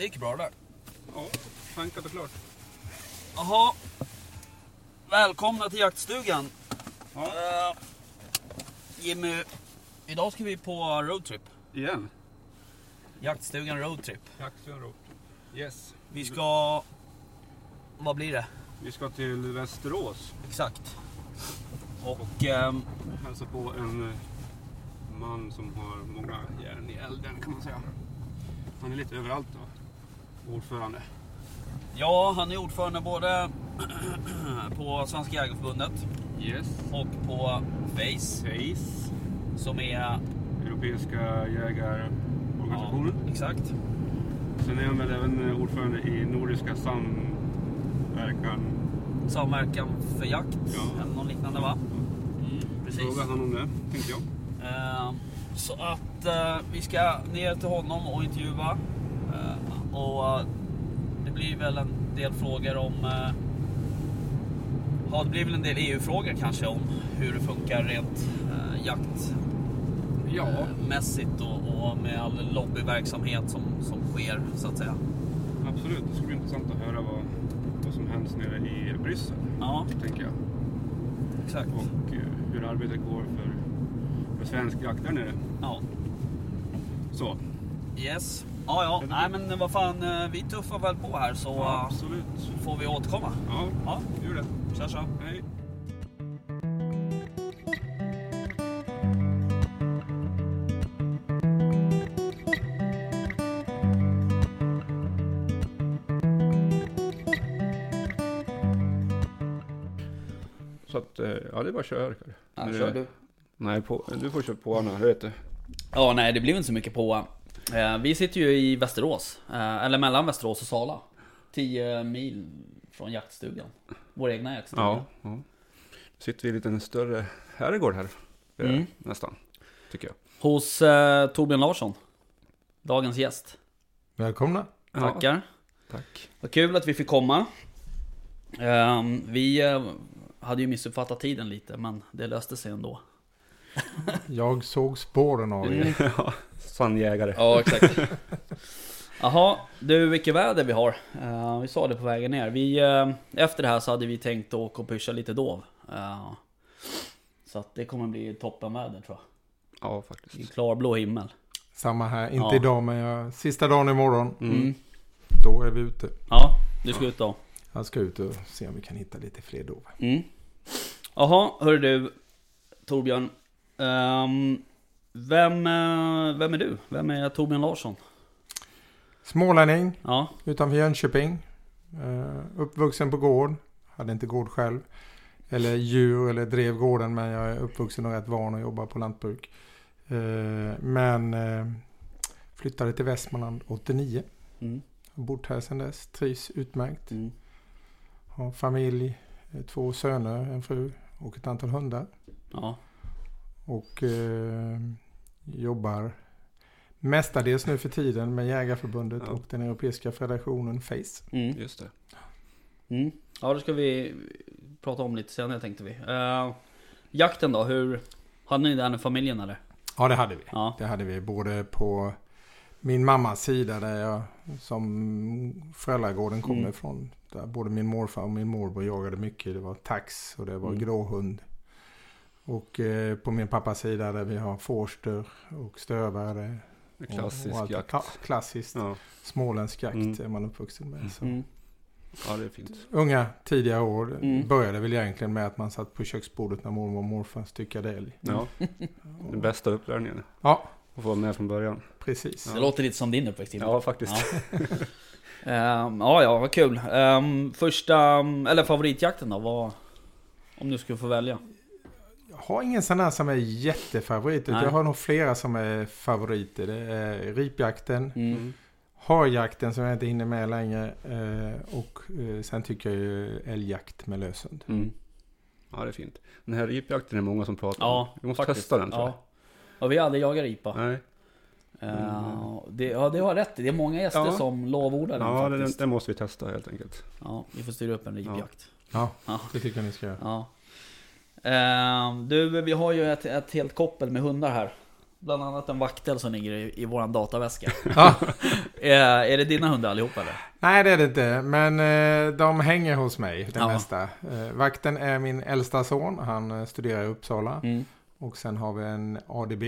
Det gick bra det där. Ja, tankat och klart. Jaha. Välkomna till jaktstugan. Ja. Eh, Jimmy, idag ska vi på roadtrip. Igen. Jaktstugan roadtrip. Jaktstugan Road. Yes. Vi ska... Vad blir det? Vi ska till Västerås. Exakt. Och ehm, Hälsa på en eh, man som har många järn i elden kan man säga. Han är lite överallt då. Ordförande. ja, han är ordförande både på Svenska Jägareförbundet Yes. och på FACE Face. som är... Europeiska jägarorganisationen. exakt. Sen är han väl även ordförande i Nordiska samverkan. Samverkan för jakt Ja. eller något liknande va? Mm, precis. Fråga han om det, tänkte jag. Eh, Så att eh, vi ska ner till honom och intervjua. Och eh, det blir väl en del frågor om... eh, Ja, det blir väl en del EU-frågor kanske om hur det funkar rent eh, Ja. jaktmässigt och, och med all lobbyverksamhet som, som sker så att säga. Absolut, det ska bli intressant att höra vad, vad som händer nere i Bryssel, Ja, tänker jag. exakt. Och eh, hur arbetet går för, för svensk jakt där nere. Ja, Så, yes. Ja, ja. Nej men vad fan, eh, vi tuffar väl på här så ja, eh, absolut. får vi återkomma. Ja, Ja, gör det. kör så. Hej. Så att, eh, ja det är bara att köra. Ja, Nu- kör du. Nej, på, du får köra på Anna, det vet du. Ja, nej det blir inte så mycket på. Eh, vi sitter ju i Västerås, eh, eller mellan Västerås och Sala. 10 mil från jaktstugan. Vår egna jaktstuga. Ja, ja. Nu sitter vi i en liten större herrgård här. Eh, Mm. Nästan, tycker jag. Hos eh, Torbjörn Larsson. Dagens gäst. Välkomna. Ja, Tackar. tack. Vad kul att vi fick komma. Ehm, vi eh, hade ju missuppfattat tiden lite, men det löste sig ändå. Jag såg spåren av er. ja, sann jägare. Ja, exakt. Jaha, du vilket väder vi har. Eh, vi sa det på vägen ner. Vi, eh, efter det här så hade vi tänkt åka och pyscha lite dov. Eh, så att det kommer bli toppenväder tror jag. Ja, I faktiskt. klarblå himmel. Samma här. Inte Ja. idag men jag, sista dagen imorgon. Mm. Mm. Då är vi ute. Ja, du ska ut då. Jag ska ut och se om vi kan hitta lite fler dov. Mm. Jaha, hör du Torbjörn. Ehm, vem, eh, vem är du? Vem är Torbjörn Larsson? Smålänning Ja, utanför Jönköping. Uh, uppvuxen på gård. Hade inte gård själv. Eller djur eller drev gården men jag är uppvuxen och rätt van att jobba på lantbruk. Eh, men eh, flyttade till Västmanland 89. mm. Har bott här sedan dess. Trivs utmärkt. Mm. Har familj, eh, två söner, en fru och ett antal hundar. ja. Och eh, jobbar mestadels nu för tiden med Jägarförbundet Ja. och den Europeiska federationen FACE. Mm. Just det. Mm. Ja, det ska vi prata om lite senare tänkte vi. Eh, jakten då, hur... Hade ni den i familjen eller? Ja, det hade vi. Ja. Det hade vi både på min mammas sida där jag som föräldragården kommer Mm. ifrån. Där både min morfar och min morbror jagade mycket. Det var tax och det var Mm. gråhund. Och eh, på min pappas sida där vi har forster och stövare. Och- Klassisk och allt- jakt. Ja, klassiskt. Ja. Småländsk jakt Mm. är man uppvuxen med. Så. Mm. ja, det är fint. Unga tidiga år Mm. började väl egentligen med att man satt på köksbordet när mormor och morfar styckade älg. Ja, den bästa upplärningen. Ja, Att få vara med från början. precis. Det låter lite som din uppväxt. Ja, faktiskt. Ja. Ehm, ja, ja, vad kul. Ehm, första, eller favoritjakten då? Vad, om du skulle få välja? Har ingen sån här som är jättefavorit. Nej. Jag har nog flera som är favoriter. Det är ripjakten, Mm. harjakten som jag inte hinner med längre eh, och eh, sen tycker jag ju älgjakt med löshund. Mm. Ja, det är fint. Den här ripjakten är många som pratar Ja, om. Vi måste faktiskt. testa den tror jag. Ja. ja, vi hade jagat ripa. Nej. Ehm, det, ja, det har rätt. Det är många gäster Ja. som lovordar den Ja, den, den måste vi testa helt enkelt. Ja, vi får styra upp en ripjakt. Ja, Ja. det tycker jag ni ska göra. Ja. Ehm, du, vi har ju ett, ett helt koppel med hundar här. bland annat en vaktel som ligger i, i våran dataväska. Ja. är, är det dina hundar allihop eller? Nej, det är det inte. Men eh, de hänger hos mig, det Ja. mesta. Eh, vakten är min äldsta son. Han studerar i Uppsala. Mm. Och sen har vi en ADB,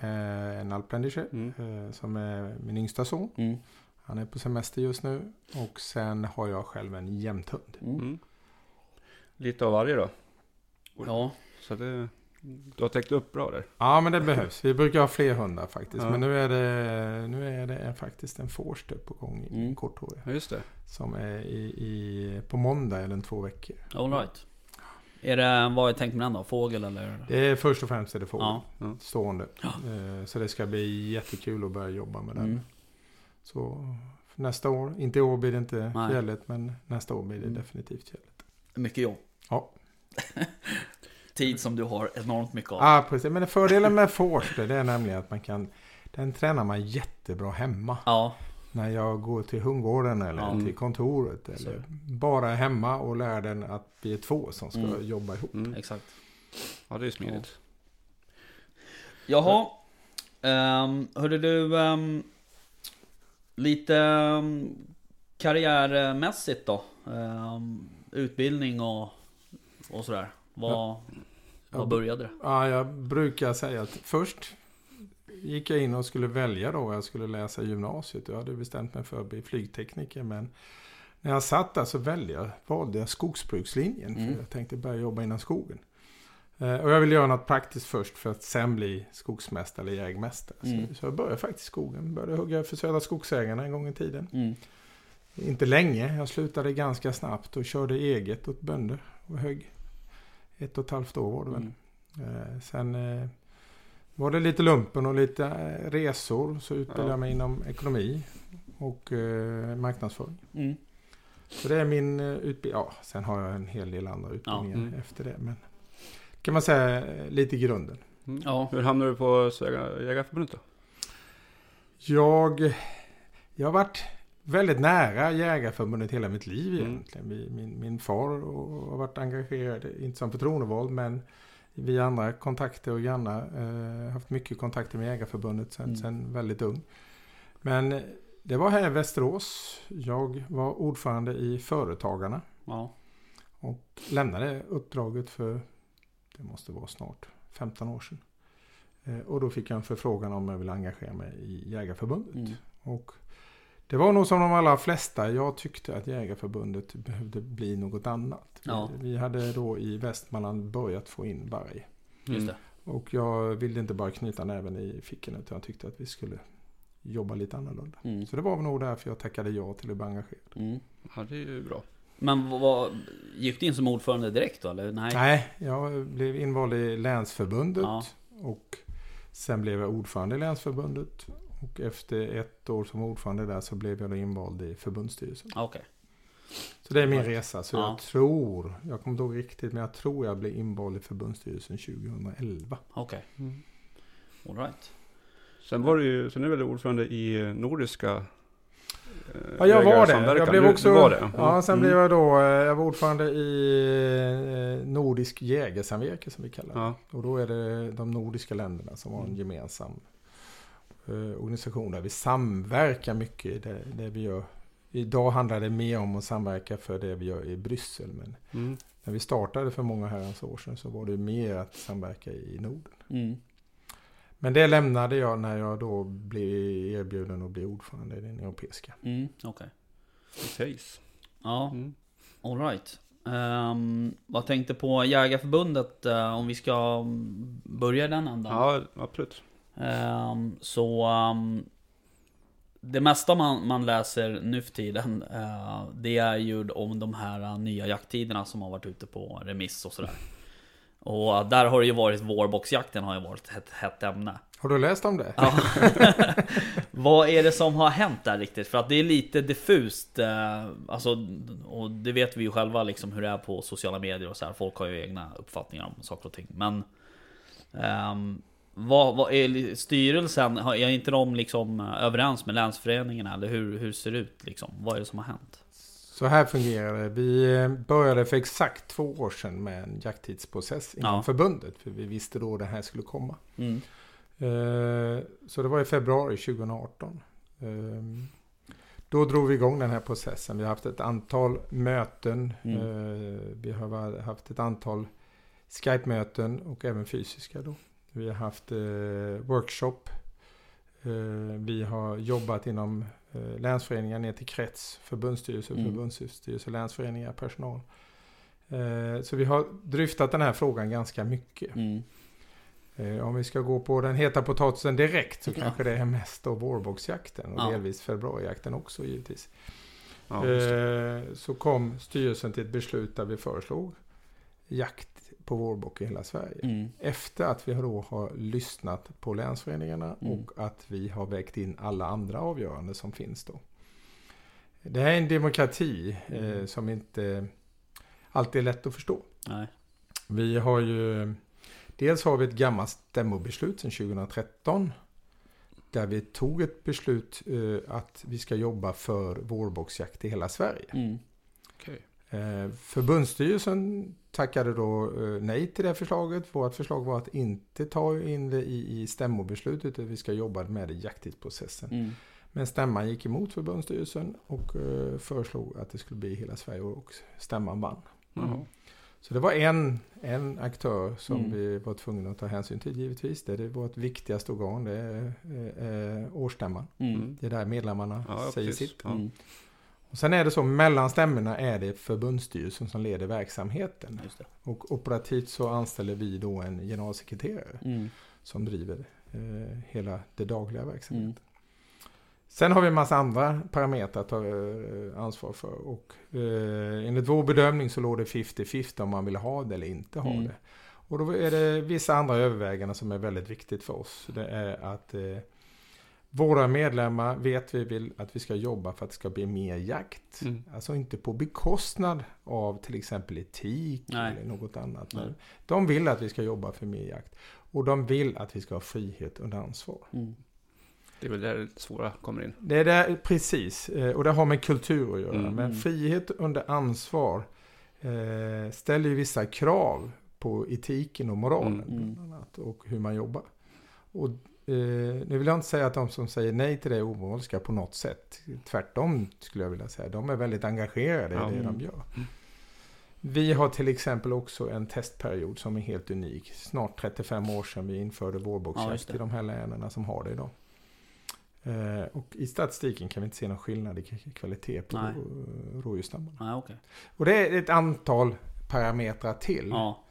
eh, en alpländische, Mm. eh, som är min yngsta son. Mm. Han är på semester just nu. Och sen har jag själv en jämthund. Mm. Mm. Lite av varje då. Ja, Så det, du har täckt upp bra där. Ja, men det behövs. Vi brukar ha fler hundar faktiskt. Ja. Men nu är det, nu är det faktiskt en forster på gång i Mm. korthårig. Ja, just det. Som är i, i, på måndag eller två veckor. all right. Är det, vad är tänkt med den då? Fågel eller? Det är först och främst är det fågel. Ja. Stående. Eh, Så det ska bli jättekul att börja jobba med den. Mm. Så nästa år, inte i år blir det inte Nej. fjället men nästa år blir det Mm. definitivt fjället. Mycket jobb. Ja. Tid som du har enormt mycket av. Ja, precis. Men fördelen med forster det är nämligen att man kan den tränar man jättebra hemma. Ja, När jag går till hundgården eller Ja. till kontoret. Så. Eller bara hemma och lär den att vi är två som ska Mm. jobba ihop. Mm. exakt. Ja, det är smidigt. Jaha. Um, hörde du, ehm, lite um, karriärmässigt då? Ehm, utbildning och, och sådär. Vad, vad började det? Ja, jag brukar säga att först gick jag in och skulle välja då. Jag skulle läsa gymnasiet. Jag hade bestämt mig för att bli flygtekniker. Men när jag satt där så jag, valde jag skogsbrukslinjen. Mm. För jag tänkte börja jobba inom skogen. Eh, Och jag ville göra något praktiskt först för att sen bli skogsmästare eller jägmästare. Mm. Så, så jag började faktiskt i skogen. Började hugga för Södra Skogsägarna en gång i tiden. Mm. Inte länge. Jag slutade ganska snabbt och körde eget åt bönder. Och högg ett och ett halvt år var det väl. Mm. Eh, sen eh, var det lite lumpen och lite eh, resor. Så utbildade Ja. jag mig inom ekonomi och eh, marknadsföring. Mm. Så det är min utbildning. Ja, sen har jag en hel del andra utbildningar Mm. efter det. Men kan man säga lite i grunden. Mm. Ja. Hur hamnade du på Svea Jägareförbundet då? Jag, jag har varit väldigt nära Jägarförbundet hela mitt liv Mm. egentligen. Vi, min, min far och- har varit engagerad, inte som förtroendevald men vi andra kontakter och grannar. Eh, haft mycket kontakter med Jägarförbundet sen, Mm. sen väldigt ung. Men det var här i Västerås. Jag var ordförande i Företagarna Ja. och lämnade uppdraget för, det måste vara snart, 15 år sedan. Eh, och då fick jag en förfrågan om jag ville engagera mig i Jägarförbundet. Mm. Och det var nog som de allra flesta. Jag tyckte att Jägarförbundet behövde bli något annat. Ja. Vi, hade då i Västmanland börjat få in varg. Just det. Och jag ville inte bara knyta näven i fickan utan jag tyckte att vi skulle jobba lite annorlunda. Mm. Så det var nog därför jag tackade ja till att bli engagerad. Mm. Ja, det är ju bra. Men vad, gick du in som ordförande direkt då eller? Nej. Nej, jag blev invald i länsförbundet. Ja. Och sen blev jag ordförande i länsförbundet. Och efter ett år som ordförande där så blev jag då invald i förbundsstyrelsen. Okej. Så det är min resa. Så Ja. jag tror, jag kommer inte ihåg riktigt, men jag tror jag blev invald i förbundsstyrelsen 2011. Okej. Mm. All right. Sen var du ju, sen är du väl ordförande i Nordiska eh, Ja, jag var det. Jag blev också, du var det? Ja, sen Mm. blev jag då, eh, jag var ordförande i eh, Nordisk jägarsamverkan som vi kallar det. Ja. Och då är det de nordiska länderna som har en Mm. gemensam organisation där vi samverkar mycket i det, det vi gör. Idag handlar det mer om att samverka för det vi gör i Bryssel. Men Mm. när vi startade för många herrans år sedan så var det mer att samverka i Norden. Mm. Men det lämnade jag när jag då blev erbjuden att bli ordförande i den europeiska. Mm. Okej. Case. Ja. Mm. All right. Ehm, vad tänkte på Jägarförbundet eh, om vi ska börja den ändan? Ja, absolut. Ehm, så ehm, det mesta man, man läser nu för tiden eh, Det är ju om de här eh, nya jakttiderna som har varit ute på remiss och sådär Och eh, där har det ju varit vårboxjakten har ju varit ett hett ämne Har du läst om det? Ja. Vad är det som har hänt där riktigt? För att det är lite diffust eh, Alltså, och det vet vi ju själva liksom hur det är på sociala medier och så här. Folk har ju egna uppfattningar om saker och ting Men ehm, vad, vad är styrelsen? Är inte de liksom eh, överens med länsföreningarna? Eller hur, hur ser det ut liksom? Vad är det som har hänt? Så här fungerar det. Vi eh, började för exakt två år sedan med en jakttidsprocess inom Ja. förbundet. För vi visste då det här skulle komma. Mm. Eh, så det var i februari 2018. Eh, då drog vi igång den här processen. Vi har haft ett antal möten. Mm. Vi har haft ett antal Skype-möten och även fysiska då. Vi har haft eh, workshop. Eh, vi har jobbat inom eh, länsföreningar ner till krets, förbundsstyrelse, Mm. förbundsstyrelse, länsföreningar, personal. Eh, så vi har dryftat den här frågan ganska mycket. Mm. Eh, om vi ska gå på den heta potatisen direkt så Ja. kanske det är mest då vårboxjakten och Ja. delvis februarijakten också givetvis. Ja, eh, så kom styrelsen till ett beslut där vi föreslog jakt på vårbock i hela Sverige. Mm. Efter att vi då har lyssnat på länsföreningarna Mm. och att vi har vägt in alla andra avgörande som finns då. Det här är en demokrati eh, Mm. som inte alltid är lätt att förstå. Nej. Vi har ju Dels har vi ett gammalt stämmobeslut sedan 2013. Där vi tog ett beslut eh, att vi ska jobba för vårboxjakt i hela Sverige. Mm. Okej. Eh, förbundsstyrelsen tackade då eh, nej till det förslaget. Vårt förslag var att inte ta in det i, i stämmobeslutet utan vi ska jobba med det i jakttidsprocessen. Mm. Men stämman gick emot förbundsstyrelsen och eh, föreslog att det skulle bli hela Sverige och stämman vann. Jaha. Så det var en, en aktör som Mm. vi var tvungna att ta hänsyn till givetvis. Det är vårt viktigaste organ, det är eh, eh, årsstämman. Mm. Det är där medlemmarna Ja, säger precis. sitt. Ja. Och sen är det så, mellan stämmorna är det förbundsstyrelsen som leder verksamheten. Och operativt så anställer vi då en generalsekreterare Mm. som driver eh, hela det dagliga verksamheten. Mm. Sen har vi en massa andra parametrar att ta eh, ansvar för. Och eh, enligt vår bedömning så låg det 50-50 om man vill ha det eller inte ha Mm. det. Och då är det vissa andra överväganden som är väldigt viktigt för oss. Det är att eh, våra medlemmar vet vi vill att vi ska jobba för att det ska bli mer jakt. Mm. Alltså inte på bekostnad av till exempel etik Nej. eller något annat. Nej. De vill att vi ska jobba för mer jakt. Och de vill att vi ska ha frihet under ansvar. Mm. Det är väl där det svåra kommer in. Det är där, precis, eh, och det har med kultur att göra. Mm. Men frihet under ansvar eh, ställer ju vissa krav på etiken och moralen. Mm. Bland annat, och hur man jobbar. Och, nu vill jag inte säga att de som säger nej till det är omoraliska på något sätt. Tvärtom skulle jag vilja säga. De är väldigt engagerade Ja. i det Mm. de gör. Vi har till exempel också en testperiod som är helt unik. Snart 35 år sedan vi införde Ja, vårboxjakt det. i de här länen som har det idag. Eh, och i statistiken kan vi inte se någon skillnad i kvalitet på rå- rådjursstammarna. Okej. Och det är ett antal parametrar till. Ja.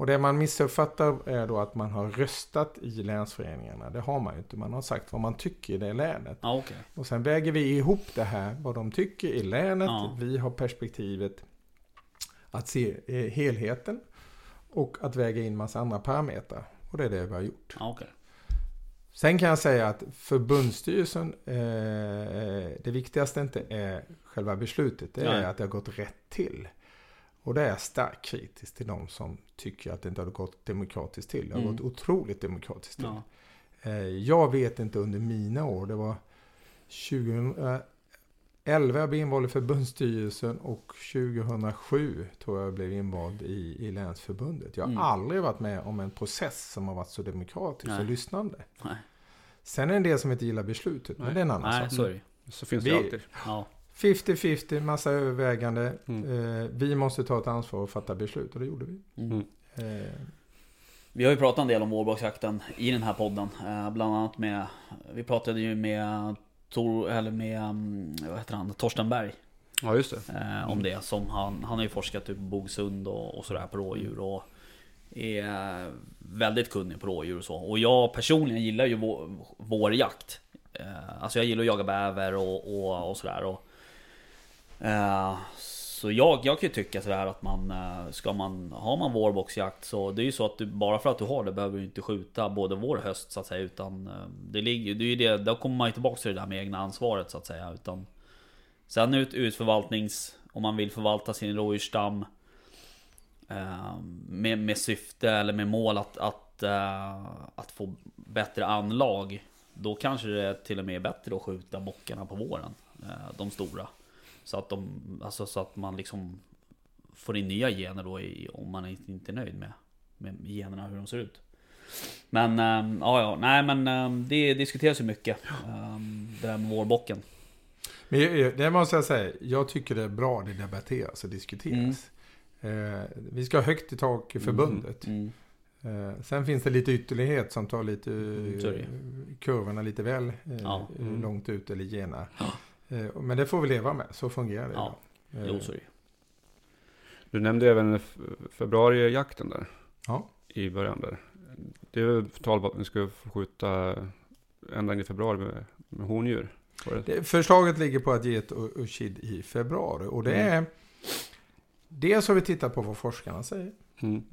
Och det man missuppfattar är då att man har röstat i länsföreningarna. Det har man ju inte. Man har sagt vad man tycker i det länet. Ja, okej. Och sen väger vi ihop det här, vad de tycker i länet. Ja. Vi har perspektivet att se eh, helheten. Och att väga in massa andra parametrar. Och det är det vi har gjort. Ja, okej. Sen kan jag säga att förbundsstyrelsen, eh, det viktigaste inte är själva beslutet, det är Nej. att det har gått rätt till. Och det är jag starkt kritisk till de som tycker att det inte har gått demokratiskt till. Det har Mm. gått otroligt demokratiskt till. Ja. Eh, jag vet inte under mina år, det var 2011 jag blev invald i förbundsstyrelsen och 2007 tror jag jag blev invald i, i länsförbundet. Jag har Mm. aldrig varit med om en process som har varit så demokratisk Nej. och lyssnande. Nej. Sen är det en del som inte gillar beslutet, men Nej. det är en annan Nej, sak. så är det ju. Så finns Vi- det alltid. Ja. 50-50, massa övervägande. Mm. Eh, vi måste ta ett ansvar och fatta beslut och det gjorde vi. Mm. Eh, Vi har ju pratat en del om vårboxjakten i den här podden. Eh, bland annat med... Vi pratade ju med Tor, eller med, mm, vad heter han, Torsten Berg. Ja, just det. Eh, om det. Som han, han har ju forskat typ på Bogsund och, och sådär på rådjur. Och är väldigt kunnig på rådjur och så. Och jag personligen gillar ju vår, vårjakt. Eh, alltså jag gillar att jaga bäver och, och, och sådär. Och, Eh, så jag, jag kan ju tycka sådär att man eh, Ska man Har man vårboxjakt så Det är ju så att du bara för att du har det behöver du inte skjuta både vår och höst så att säga Utan eh, Det ligger det är ju det Då kommer man ju tillbaka till det där med egna ansvaret så att säga Utan Sen ut, ut förvaltnings Om man vill förvalta sin rådjursstam med, med syfte eller med mål att, att, att få bättre anlag Då kanske det till och med är bättre att skjuta bockarna på våren De stora. Så att de, alltså så att man liksom Får in nya gener då i, om man inte är nöjd med, med generna hur de ser ut Men ehm, ja, ja, nej men ehm, det diskuteras ju mycket. ehm, det där med vårbocken. Men det måste jag säga, jag tycker det är bra det debatteras och diskuteras. Eh, vi ska ha högt i tak i förbundet. Mm. Eh, sen finns det lite ytterlighet som tar lite Mm, eh, kurvorna lite väl eh, Ja. Mm. långt ut eller gena. Ja. Eh, men det får vi leva med, så fungerar det. Ja. idag. Jo, Eh, så är det. Du nämnde även februarijakten där. Ja. I början där. Det är tal att ni ska få skjuta ända in i februari med, med hondjur. Det? Det, förslaget ligger på att ge ett och och kid i februari. Och det Mm. är... Dels har vi tittat på vad forskarna säger. Mm.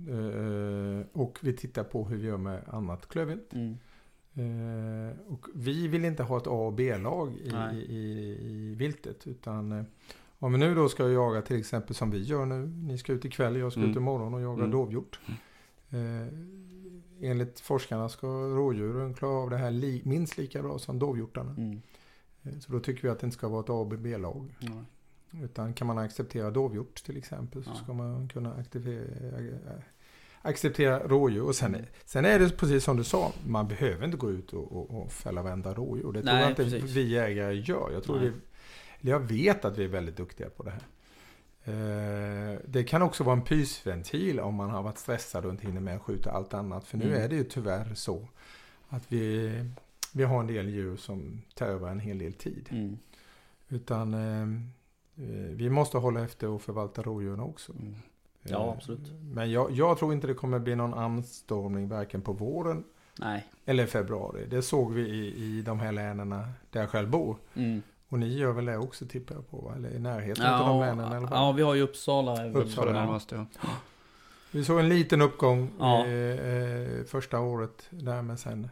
Eh, och vi tittar på hur vi gör med annat klövvilt. Mm. Eh, och vi vill inte ha ett A och B-lag i, i, i, viltet. Utan eh, om vi nu då ska jaga till exempel som vi gör nu. Ni ska ut ikväll, jag ska Mm. ut imorgon och jaga Mm. dovhjort. Eh, enligt forskarna ska rådjuren klara av det här li, minst lika bra som dovhjortarna. Mm. Eh, Så då tycker vi att det inte ska vara ett A och B-lag. Ja. Utan kan man acceptera dovhjort till exempel så Ja. ska man kunna aktivera, äh, acceptera rådjur. Och sen, Mm. sen är det precis som du sa, man behöver inte gå ut och, och, och fälla varenda rådjur. Det tror Nej, jag inte precis. vi jägare gör. Jag, tror Nej. vi, jag vet att vi är väldigt duktiga på det här. Eh, Det kan också vara en pysventil om man har varit stressad och inte hinner med att skjuta allt annat. För nu Mm. är det ju tyvärr så att vi, vi har en del djur som tar över en hel del tid. Mm. Utan eh, vi måste hålla efter och förvalta rådjuren också. Mm. Ja, Eh, absolut. Men jag, jag tror inte det kommer bli någon anstormning varken på våren Nej. eller februari. Det såg vi i, i de här länen där jag själv bor. Mm. Och ni gör väl det också tippar jag på va? Eller i närheten av de Ja, länen i alla fall. ja, vi har ju Uppsala. Uppsala, ja. närmaste, ja. Vi såg en liten uppgång Ja. eh, eh, första året där men sen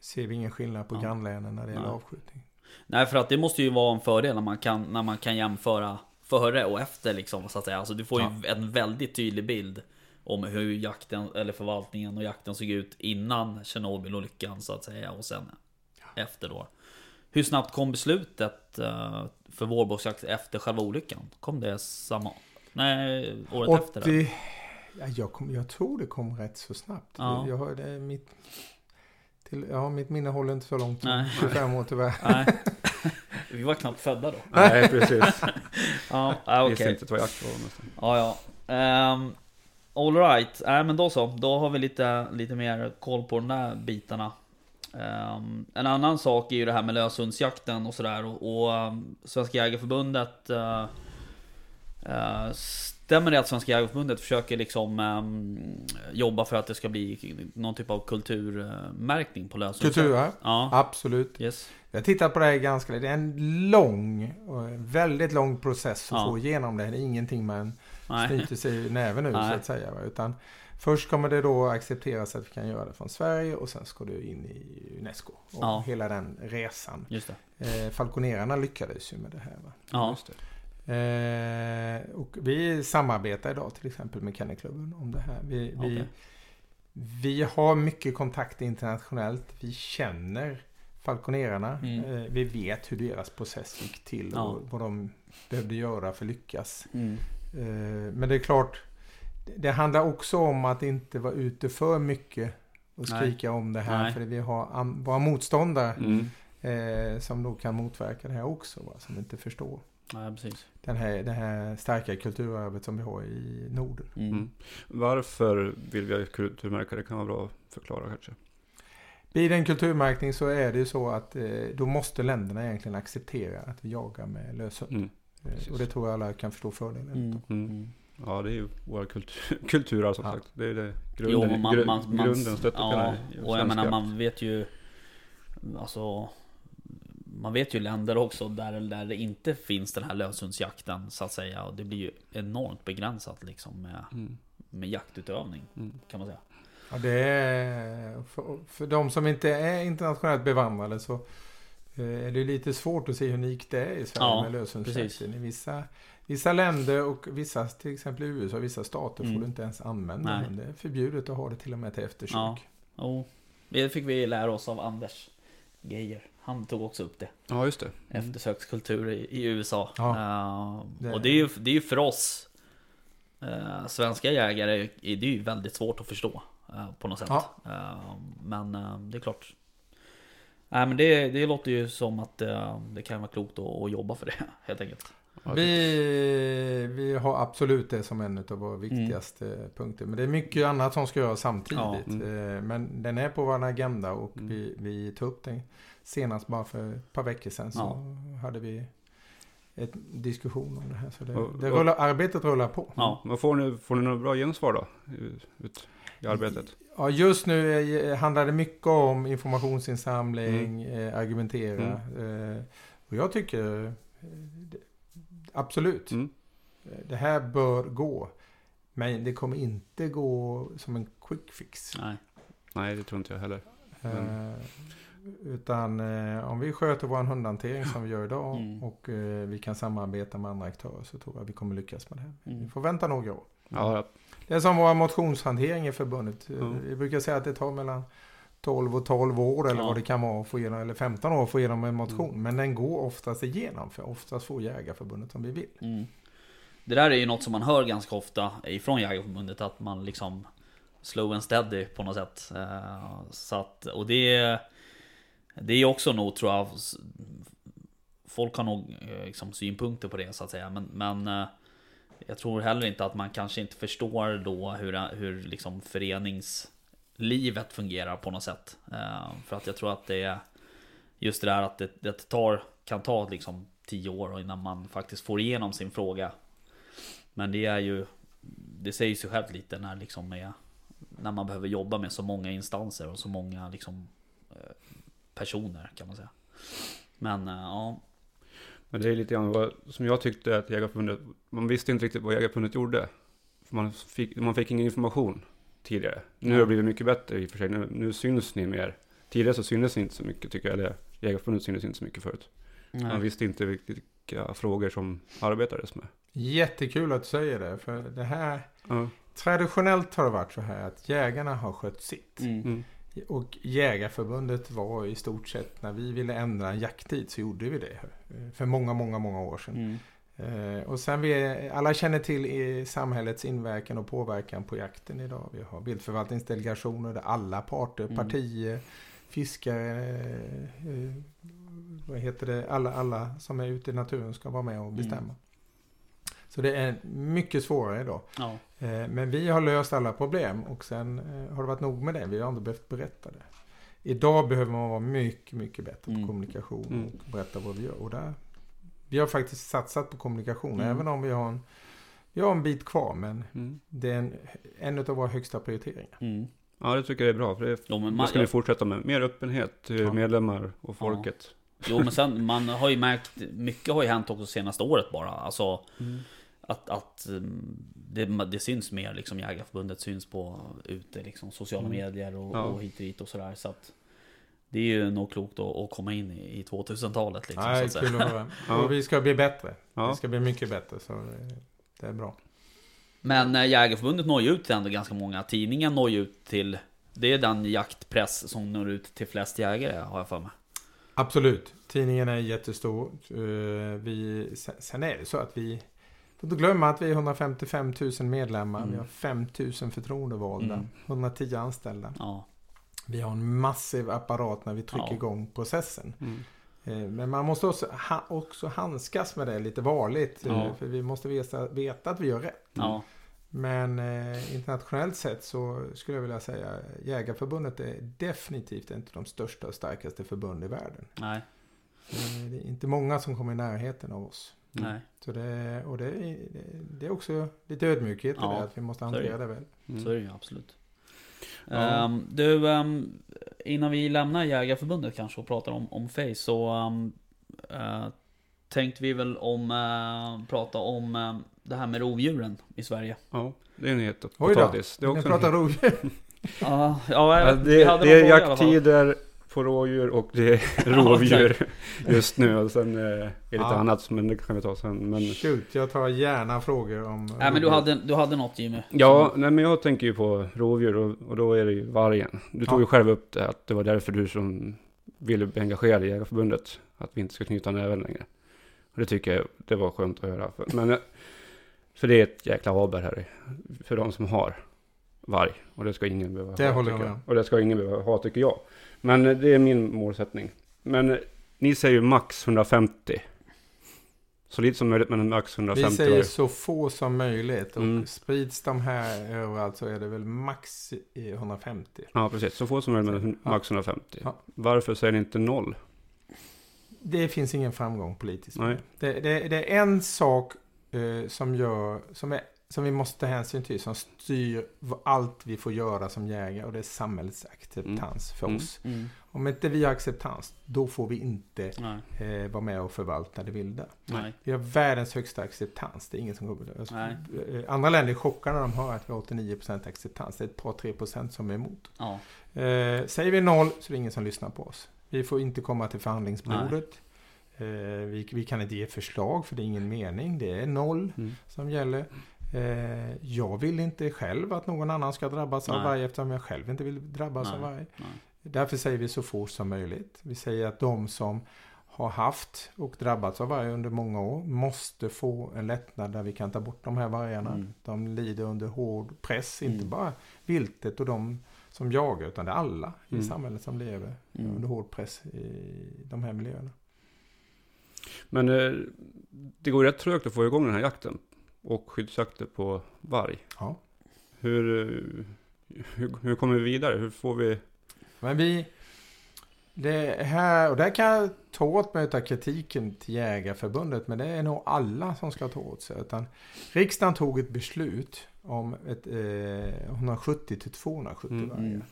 ser vi ingen skillnad på Ja. grannlänen när det gäller Nej. avskjutning. Nej, för att det måste ju vara en fördel när man kan, när man kan jämföra före och efter liksom, så att säga. Alltså du får ju en väldigt tydlig bild om hur jakten, eller förvaltningen och jakten såg ut innan Tjernobylolyckan så att säga och sen efter då. Hur snabbt kom beslutet eh, för vårbocksjakt efter själva olyckan? Kom det samma... Nej, året efter? då? 80, ja, jag, kom, jag tror det kom rätt så snabbt. Ja. Jag har, det mitt, till, ja, mitt minne håller inte så långt. Nej. 25 år tyvärr. Nej. Vi var knappt födda då. Nej, precis. Ja, ja Visste inte vad jakt var nästan. Ja, ja. Um, all right. Nej, men då så. Då har vi lite, lite mer koll på de där bitarna. Ehm, en annan sak är ju det här med löshundsjakten och sådär. Och, och um, Svenska Jägareförbundet... Uh, uh, stämmer det att Svenska Jägareförbundet försöker liksom ehm, jobba för att det ska bli någon typ av kulturmärkning på löshundsjakt? Kultur, Ja. absolut. Yes. Jag tittat på det här ganska länge. Det är en lång, väldigt lång process att Ja. få igenom det. Det är ingenting man snyter sig i näven ur så att säga. Utan först kommer det då accepteras att vi kan göra det från Sverige och sen ska det in i Unesco. Och Ja. hela den resan. Just det. Eh, Falconerarna lyckades ju med det här. Va? Ja. Just det. Eh, och vi samarbetar idag till exempel med Kennelklubben om det här. Vi, vi, Okej. vi har mycket kontakt internationellt. Vi känner falconerarna. Mm. Eh, vi vet hur deras process gick till Ja. och vad de behövde göra för att lyckas. Mm. Eh, men det är klart, det- handlar också om att inte vara ute för mycket och Nej. skrika om det här. Nej. För vi har våra motståndare Mm. eh, som då kan motverka det här också. Va? Som inte förstår Nej, precis. den här, det här starka kulturarvet som vi har i Norden. Mm. Mm. Varför vill vi ha kulturmärka? Det kan vara bra att förklara kanske. Vid en kulturmärkning så är det ju så att eh, då måste länderna egentligen acceptera att vi jagar med löshund. Mm. Eh, och det tror jag alla kan förstå fördelen Mm. Mm. Mm. Ja, det är ju våra kultur, kulturer som Ja. sagt. Det är det Jo, grunden, men man, gru- man, grunden stöttar ja, och jag menar man vet ju Alltså Man vet ju länder också där, där det inte finns den här löshundsjakten så att säga och det blir ju enormt begränsat liksom med, Mm. med jaktutövning Mm. kan man säga. Ja, det är, för, för de som inte är internationellt bevandrade så eh, är det lite svårt att se hur unikt det är i Sverige Ja, med löshundsjakten. I vissa, vissa länder och vissa, till exempel i USA, vissa stater Mm. får du inte ens använda Nej. hund. Det är förbjudet att ha det till och med till eftersök. Ja. Jo, det fick vi lära oss av Anders Geijer. Han tog också upp det. Ja, just det. Mm. Eftersökskultur i, i USA. Ja. Det- Och det är ju, det är ju för oss eh, Svenska jägare, är det är ju väldigt svårt att förstå På något sätt Ja. Eh, men eh, det är klart. Nej men det, det låter ju som att eh, det kan vara klokt att, att jobba för det helt enkelt. Vi, vi har absolut det som en av våra viktigaste punkter. Men det är mycket annat som ska göras samtidigt. Ja, mm. Eh, Men den är på vår agenda och Mm. vi, vi tog upp den senast bara för ett par veckor sedan. Så Ja. hade vi en diskussion om det här. Så det, Och- det och- rullar, arbetet rullar på. Ja. Vad får ni, får ni några bra gensvar då? Ut i arbetet? Ja, just nu handlar det mycket om informationsinsamling, Mm. eh, argumentera. Eh, och jag tycker eh, absolut, Mm. det här bör gå. Men det kommer inte gå som en quick fix. Nej. Nej, det tror inte jag heller. Mm. Eh, utan eh, om vi sköter vår hundhantering som vi gör idag Mm. och eh, vi kan samarbeta med andra aktörer så tror jag vi kommer lyckas med det här. Mm. Vi får vänta några år. Ja, Det är som vår motionshantering i förbundet. Mm. Vi brukar säga att det tar mellan 12 och 12 år eller Ja. vad det kan vara, att få igenom, eller 15 år att få igenom en motion. Mm. Men den går oftast igenom, för oftast får Jägarförbundet som vi vill. Mm. Det där är ju något som man hör ganska ofta ifrån Jägareförbundet att man liksom slow and steady på något sätt. Eh, Så att, och det det är också nog tror jag Folk har nog eh, liksom synpunkter på det så att säga men, men eh, Jag tror heller inte att man kanske inte förstår då hur, hur liksom föreningslivet fungerar på något sätt. Eh, för att jag tror att det är Just det där att det, det tar, kan ta liksom tio år innan man faktiskt får igenom sin fråga. Men det är ju Det säger sig självt lite när liksom är När man behöver jobba med så många instanser och så många liksom Personer kan man säga. Men eh, ja. men det är lite grann vad, som jag tyckte att Jägarförbundet, man visste inte riktigt vad Jägarförbundet gjorde. För man, fick, man fick ingen information tidigare. Nu har det blivit mycket bättre i och för sig, nu, nu syns ni mer. Tidigare så syntes ni inte så mycket tycker jag, eller Jägarförbundet syntes inte så mycket förut. Man visste inte riktigt vilka frågor som arbetades med. Jättekul att du säger det, för det här Ja. Traditionellt har det varit så här att jägarna har skött sitt. Mm. Mm. Och Jägarförbundet var i stort sett, när vi ville ändra en jakttid så gjorde vi det. eh, För många, många, många år sedan. Mm. Eh, och sen vi, alla känner till i samhällets inverkan och påverkan på jakten idag. Vi har viltförvaltningsdelegationer där alla parter, Mm. partier, fiskare, eh, vad heter det, alla, alla som är ute i naturen ska vara med och bestämma. Mm. Så det är mycket svårare idag. Ja. Eh, Men vi har löst alla problem och sen eh, har det varit nog med det. Vi har inte behövt berätta det. Idag behöver man vara mycket, mycket bättre Mm. på kommunikation Mm. och berätta vad vi gör. Och där, vi har faktiskt satsat på kommunikation, Mm. även om vi har, en, vi har en bit kvar. Men Mm. det är en, en av våra högsta prioriteringar. Mm. Ja, det tycker jag är bra. För det, Jo, man man, ska vi fortsätta med. Mer öppenhet till Ja. medlemmar och folket. jo men sen man har ju märkt Mycket har ju hänt också senaste året bara. Alltså Att, att mm, det, det syns mer liksom Jägarförbundet syns på ute liksom sociala Mm. medier och, Ja. och hit och dit och sådär så att Det är ju nog klokt att, att komma in i, i 2000-talet liksom så Nej, att säga. kul att höra. Ja. Vi ska bli bättre. Ja. Vi ska bli mycket bättre. Så det, är bra. Men eh, Jägarförbundet når ju ut till ändå ganska många Tidningen når ju ut till Det är den jaktpress som når ut till flest jägare har jag för mig Absolut. Tidningen är jättestor. Eh, Vi, sen är det så att vi får inte glömma att vi är 155 000 medlemmar. Mm. Vi har 5 000 förtroendevalda. Mm. 110 anställda. Ja, Vi har en massiv apparat när vi trycker Ja. igång processen. Mm. Eh, Men man måste också, också handskas med det lite varligt. eh, Ja. För vi måste veta, veta att vi gör rätt. ja, Men eh, internationellt sett så skulle jag vilja säga Jägarförbundet är definitivt inte de största och starkaste förbund i världen. nej, Eh, Det är inte många som kommer i närheten av oss. Mm. nej Så det, och det, är, det är också lite ödmjukhet i Ja, det, att vi måste hantera det. det väl. Mm. Så är det ju absolut. Ja. Ehm, du, ehm, innan vi lämnar Jägarförbundet kanske och pratar om, om Face så um, tänkte vi väl om uh, prata om eh, det här med rovdjuren i Sverige. Ja, det är en het Oj då, potatis. Det är Ni också pratar en... rovdjur. Ja, ja, det, hade det är jakttider på rådjur och det är rovdjur just nu. Och sen eh, är det lite Ja. annat, men det kan vi ta sen. Men, Shoot, jag tar gärna frågor om Nej men du hade, du hade något Jimmy? ja, nej, men jag tänker ju på rovdjur och, och då är det ju vargen. Du tog Ja. ju själv upp det, att det var därför du som ville bli engagerad i Jägarförbundet. Att vi inte ska knyta näven längre. Och det tycker jag, det var skönt att höra. För, men, eh, för det är ett jäkla aber här, i- för de som har. varg. Och det ska ingen behöva Det ha. håller jag med om. Och det ska ingen behöva ha, tycker jag. Men eh, det är min målsättning. Men eh, ni säger ju max 150. Så lite som möjligt, men max 150 Vi säger så få som möjligt och Mm. sprids de här överallt så är det väl max i 150. Ja, precis. Så få som möjligt, men max 150. Ja. Varför säger ni inte noll? Det finns ingen framgång politiskt. Nej. Det, det, det är en sak eh, som gör, som, är, som vi måste ta hänsyn till, som styr allt vi får göra som jägare och det är samhällets acceptans för Mm. oss. Mm. Om inte vi har acceptans, då får vi inte Nej. eh, vara med och förvalta det vilda. Nej. Vi har världens högsta acceptans. Det är ingen som kommer... Alltså, Nej. eh, andra länder är chockade när de hör att vi har 89% acceptans. Det är ett par, tre procent som är emot. Ja. Eh, säger vi noll så är det ingen som lyssnar på oss. Vi får inte komma till förhandlingsbordet. Eh, vi, vi kan inte ge förslag för det är ingen mening. Det är noll Mm. som gäller. Eh, jag vill inte själv att någon annan ska drabbas av Nej. varg eftersom jag själv inte vill drabbas Nej. av varg. Nej. Därför säger vi så fort som möjligt. Vi säger att de som har haft och drabbats av varg under många år måste få en lättnad där vi kan ta bort de här vargarna. Mm. De lider under hård press, inte Mm. bara viltet och de som jagar utan det är alla i Mm. samhället som lever Mm. under hård press i de här miljöerna. Men eh, det går rätt trögt att få igång den här jakten. Och skyddsjakter på varg. Ja. Hur, hur, hur kommer vi vidare? Hur får vi... Men vi... Det här, och där kan jag ta åt mig av kritiken till Jägarförbundet, men det är nog alla som ska ta åt sig. Utan riksdagen tog ett beslut om ett, eh, 170 till 270 Mm, vargar. mm.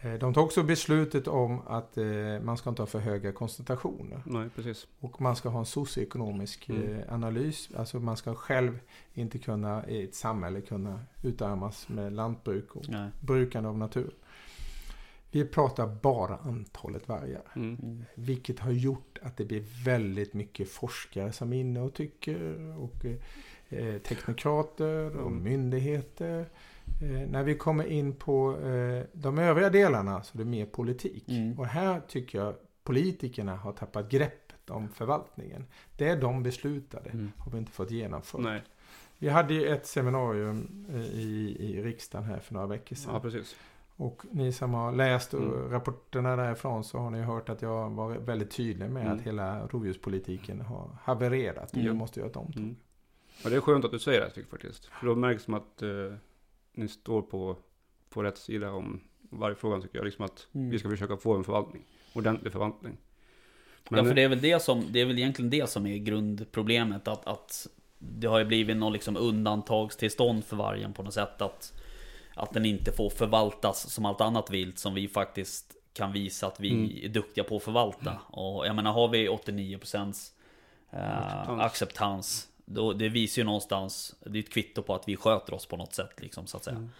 Eh, De tog också beslutet om att eh, man ska inte ha för höga koncentrationer. Nej, precis. Och man ska ha en socioekonomisk Mm. eh, analys. Alltså man ska själv inte kunna i ett samhälle kunna utarmas med lantbruk och Nej. brukande av natur. Vi pratar bara antalet vargar. Mm. Mm. Vilket har gjort att det blir väldigt mycket forskare som är inne och tycker. Och eh, teknokrater och Mm. myndigheter. Eh, när vi kommer in på eh, de övriga delarna så är det mer politik. Mm. Och här tycker jag politikerna har tappat greppet om förvaltningen. Det de beslutade Mm. har vi inte fått genomfört. Nej, Vi hade ju ett seminarium eh, i, i riksdagen här för några veckor sedan. ja precis. Och ni som har läst Mm. rapporterna därifrån så har ni hört att jag var väldigt tydlig med Mm. att hela rovdjurspolitiken har havererat. Mm. vi måste göra ett omtag. Mm. Ja, det är skönt att du säger det tycker jag faktiskt. För då märks som att eh, ni står på, på rätt sida om varje fråga tycker jag. Liksom att Mm. vi ska försöka få en förvaltning. Ordentlig förvaltning. ja, för det är väl det som, det är väl egentligen det som är grundproblemet. Att, att det har ju blivit någon liksom undantagstillstånd för vargen på något sätt. Att, att den inte får förvaltas som allt annat vilt som vi faktiskt kan visa att vi Mm. är duktiga på att förvalta. Och jag menar, har vi 89% eh, Acceptans. acceptans. Då, det visar ju någonstans, det är ett kvitto på att vi sköter oss på något sätt liksom så att säga. Mm.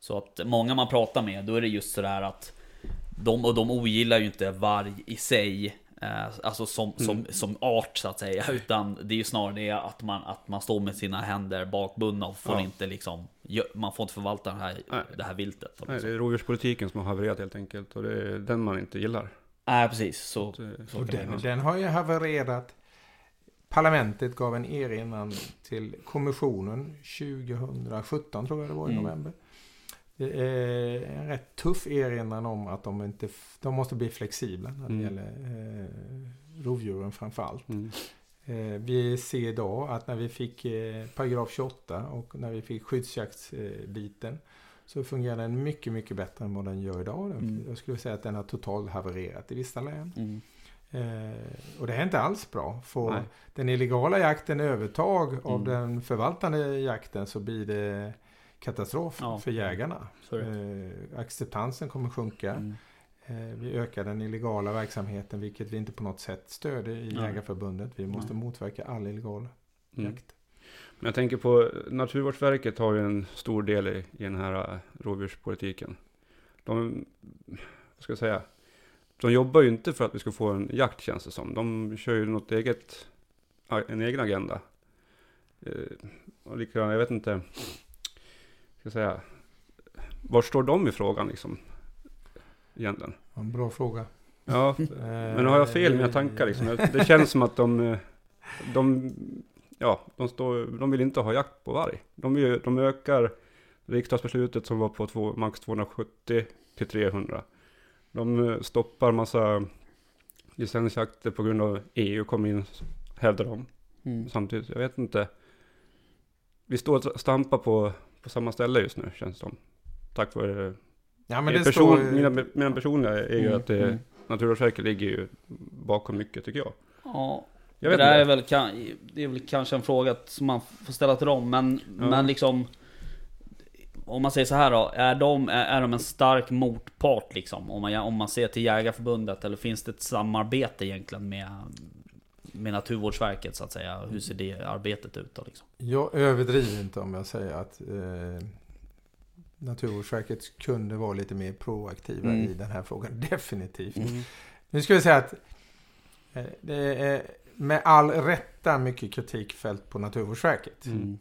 Så att många man pratar med, då är det just sådär att de, och de ogillar ju inte varg i sig eh, Alltså som, som, Mm. som art så att säga Utan det är ju snarare det att man, att man står med sina händer bakbundna och får Ja. inte liksom Man får inte förvalta det här, Nej. det här viltet Nej, det är rovdjurspolitiken som har havererat helt enkelt. Och det är den man inte gillar. Nej precis, så, Så, eh, så den, den har ju havererat. Parlamentet gav en erinran till kommissionen 2017 tror jag det var i Mm. november. Det är en rätt tuff erinran om att de, inte, de måste bli flexibla när det Mm. gäller eh, rovdjuren framför allt. Mm. Eh, vi ser idag att när vi fick eh, paragraf 28 och när vi fick skyddsjaktsbiten så fungerar den mycket, mycket bättre än vad den gör idag. Den- Mm. Jag skulle säga att den har totalt havererat i vissa län. Eh, och det är inte alls bra. Får Nej. den illegala jakten övertag av Mm. den förvaltande jakten så blir det katastrof Ja. för jägarna. Eh, acceptansen kommer sjunka. Mm. Eh, vi ökar den illegala verksamheten vilket vi inte på något sätt stöder i Nej. Jägarförbundet. Vi måste Nej. motverka all illegal Mm. jakt. Men jag tänker på Naturvårdsverket har ju en stor del i, i den här eh, rovdjurspolitiken. De, vad ska jag säga, de jobbar ju inte för att vi ska få en jakt känns det som. De kör ju något eget, en egen agenda. Eh, och lika, jag vet inte, ska jag säga, var står de i frågan liksom? Egentligen. En bra fråga. Ja, men har jag fel i mina tankar liksom? Det känns som att de, eh, de, ja, de, står, de vill inte ha jakt på varg. De, de ökar riksdagsbeslutet som var på två, max 270 till 300. De eh, stoppar massa licensjakter på grund av EU kom in, hävdar de. Mm. Samtidigt, jag vet inte. Vi står och stampar på, på samma ställe just nu känns det som. Tack vare Ja, men Eh, det person, står... mina, mina personliga är ju Mm, att det, mm. Naturvårdsverket ligger ju bakom mycket tycker jag. Ja, Jag det vet där är väl, det är väl kanske en fråga som man får ställa till dem, men, Ja. men liksom Om man säger så här då, är de, är, de en stark motpart liksom? Om man, om man ser till Jägarförbundet, eller finns det ett samarbete egentligen med med Naturvårdsverket så att säga? Hur ser det arbetet ut då liksom? Jag överdriver inte om jag säger att eh, Naturvårdsverket kunde vara lite mer proaktiva Mm. i den här frågan. Definitivt. Mm. Nu ska vi säga att eh, det är med all rätta mycket kritik fällt på Naturvårdsverket. Mm.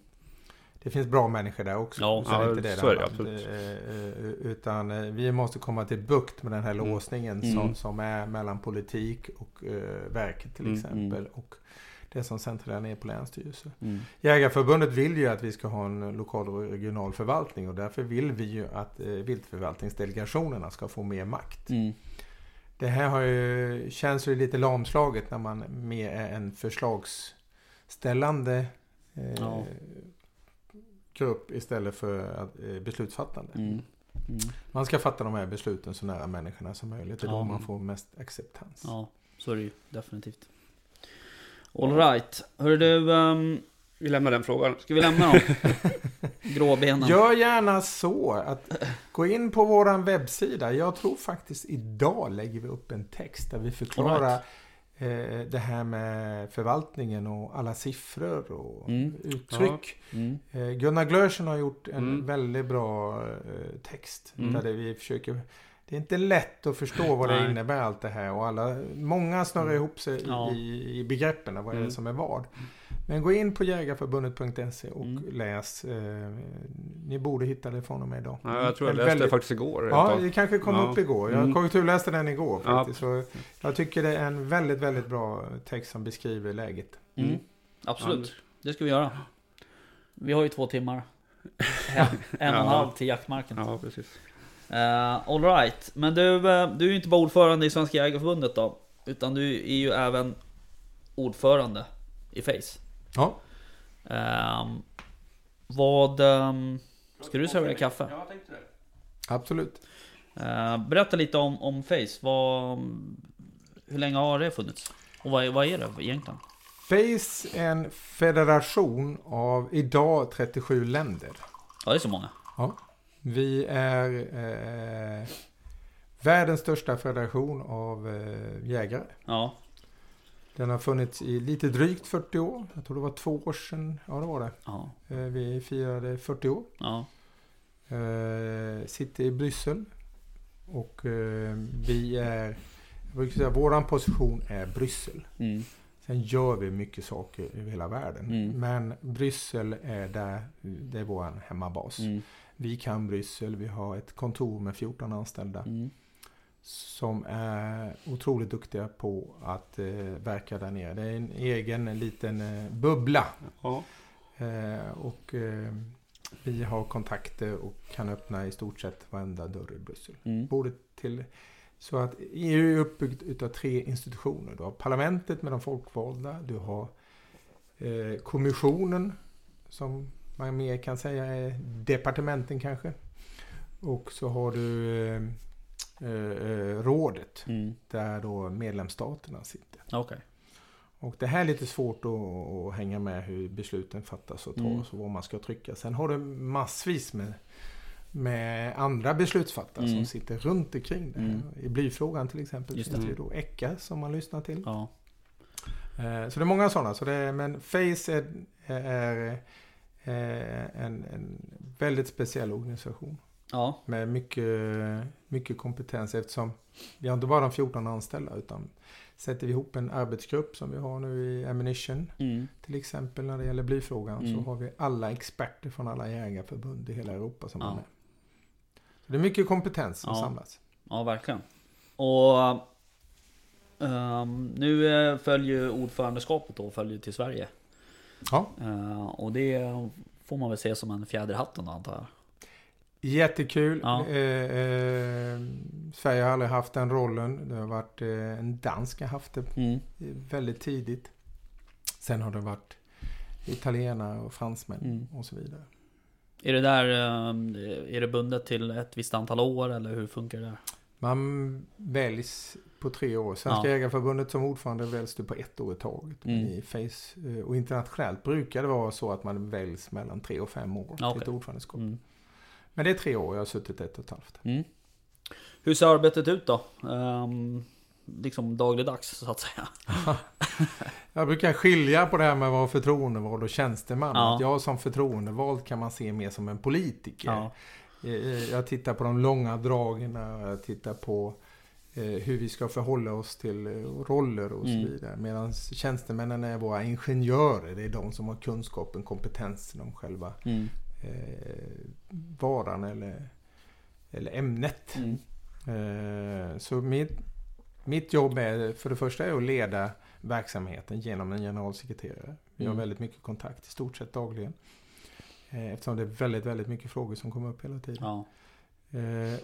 Det finns bra människor där också. Ja, så ja, inte det så är det absolut. Eh, eh, Utan eh, vi måste komma till bukt med den här Mm. låsningen Mm. som, som är mellan politik och eh, verket till Mm. exempel. Och det som sen trillar ner på länsstyrelser. Mm. Jägarförbundet vill ju att vi ska ha en lokal och regional förvaltning och därför vill vi ju att eh, viltförvaltningsdelegationerna ska få mer makt. Mm. Det här har ju, känns ju lite lamslaget när man mer är en förslagsställande eh, Ja. Grupp istället för eh, beslutsfattande. Mm. Mm. Man ska fatta de här besluten så nära människorna som möjligt. Det är Ja. då man får mest acceptans. Ja, så är det ju definitivt. Alright, hörru du, ehm, Vi lämnar den frågan. ska vi lämna dem? Gråbenen. Gör gärna så att gå in på våran webbsida. Jag tror faktiskt idag lägger vi upp en text där vi förklarar eh, det här med förvaltningen och alla siffror och Mm. uttryck. Mm. Eh, Gunnar Glörsen har gjort en Mm. väldigt bra eh, text. Mm. Där det vi försöker det är inte lätt att förstå vad det innebär allt det här och alla, många snurrar ihop sig i- Ja. i, i begreppen. Vad är Mm. det som är vad? Men gå in på jägarförbundet.se och Mm. läs. Eh, ni borde hitta det från och med idag. Ja, jag tror jag läste det väldigt- faktiskt igår. Ja, det kanske kom Ja. upp igår. Jag Mm. korrekturläste den igår Ja. faktiskt. Så jag tycker det är en väldigt, väldigt bra text som beskriver läget. Mm. Mm. Absolut, det ska vi göra. Vi har ju två timmar. En, en och en Ja. halv till jaktmarken. Ja, precis. Uh, Alright, men du, eh, du är ju inte bara ordförande i Svenska Jägareförbundet då. Utan du är ju även ordförande i Face. Ja. Ehm, vad... ehm, ska du servera kaffe? Ja, jag tänkte det. Absolut. Eh, berätta lite om, om Face. Vad, hur länge har det funnits? Och vad, är- vad är det egentligen? Face är en federation av idag 37 länder. Ja, det är så många. Vi är eh, världens största federation av eh, jägare. Ja, Den har funnits i lite drygt 40 år. Jag tror det var två år sedan. Ja, det var det. ja, Eh, vi firade 40 år. ja. Eh, sitter i Bryssel. Och eh, vi är, jag brukar säga våran position är Bryssel. Mm, Sen gör vi mycket saker över hela världen. Mm. Men Bryssel är där, det är vår hemmabas. mm, Vi kan Bryssel, vi har ett kontor med 14 anställda. Som är otroligt duktiga på att eh, verka där nere. Det är en egen en liten eh, bubbla. Ja. Eh, och eh, vi har kontakter och kan öppna i stort sett varenda dörr i Bryssel. mm, Både till, så att EU är uppbyggt utav tre institutioner. Du har parlamentet med de folkvalda. Du har eh, kommissionen som man mer kan säga är departementen kanske. Och så har du eh, eh, rådet mm. där då medlemsstaterna sitter. Okej. Och det här är lite svårt att, att hänga med hur besluten fattas och tas Mm. och vad man ska trycka. Sen har du massvis med, med andra beslutsfattare Mm. som sitter runt omkring det här. Mm. I blyfrågan till exempel Just finns det. ju då ECHA som man lyssnar till. Ja. Eh, Så det är många sådana. Så det är, men Face är, är, en, en väldigt speciell organisation. Ja. Med mycket, mycket kompetens eftersom vi har inte bara de 14 anställda utan sätter vi ihop en arbetsgrupp som vi har nu i Ammunition Mm. till exempel när det gäller blyfrågan Mm. så har vi alla experter från alla jägarförbund i hela Europa som Ja. är med. Så det är mycket kompetens som Ja. samlas. Ja, verkligen. Och ehm, nu eh, följer ordförandeskapet då följer till Sverige. Ja. Eh, och det får man väl se som en fjäder i hatten då, antar jag. Jättekul. Ja. Eh, eh, Sverige har aldrig haft den rollen. Det har varit eh, en dansk har haft det Mm. väldigt tidigt. Sen har det varit italienare och fransmän Mm. och så vidare. Är det där, eh, är det bundet till ett visst antal år eller hur funkar det där? Man väljs på tre år. Svenska Ja. Jägareförbundet som ordförande väljs du på ett år i taget. Mm. I face, eh, och internationellt brukar det vara så att man väljs mellan tre och fem år Ja, till ett ordförandeskap. Mm. Men det är tre år, jag har suttit ett och ett halvt. Mm. Hur ser arbetet ut då? Um, liksom dagligdags så att säga. Jag brukar skilja på det här med att vara förtroendevald och tjänsteman. Ja. Att jag som förtroendevald kan man se mer som en politiker. Ja. Eh, Jag tittar på de långa dragen, jag tittar på eh, hur vi ska förhålla oss till eh, roller och Mm. så vidare. Medan tjänstemännen är våra ingenjörer. Det är de som har kunskapen, kompetensen om själva Mm. Eh, varan eller, eller ämnet. Mm. Eh, så mitt, mitt jobb är för det första är att leda verksamheten genom en generalsekreterare. Vi har Mm. väldigt mycket kontakt, i stort sett dagligen. Eh, eftersom det är väldigt, väldigt mycket frågor som kommer upp hela tiden. Ja.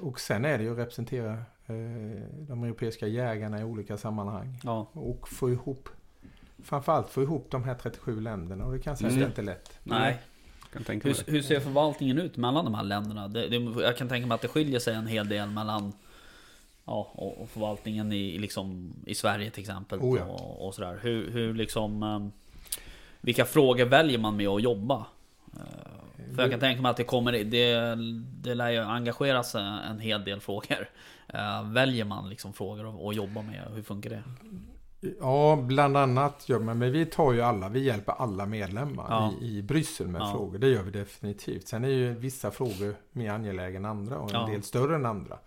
Och sen är det ju att representera de europeiska jägarna i olika sammanhang. Ja. Och få ihop, framförallt få ihop de här 37 länderna. Och det kan säkert Mm. inte lätt. Nej. Kan tänka mig Hur, hur ser förvaltningen ut mellan de här länderna? Det, det, jag kan tänka mig att det skiljer sig en hel del mellan Ja, och, och förvaltningen i, liksom, i Sverige till exempel. Oh ja. och, och sådär. Hur, hur liksom... ehm, Vilka frågor väljer man med att jobba? Eh, För jag kan tänka mig att det kommer... Det, det lär ju engageras en hel del frågor. Eh, Väljer man liksom frågor att- att jobba med? Hur funkar det? Ja, bland annat gör man. Men vi tar ju alla, vi hjälper alla medlemmar Ja. i, i Bryssel med Ja. frågor. Det gör vi definitivt. Sen är ju vissa frågor mer angelägna än andra och en Ja. del större än andra.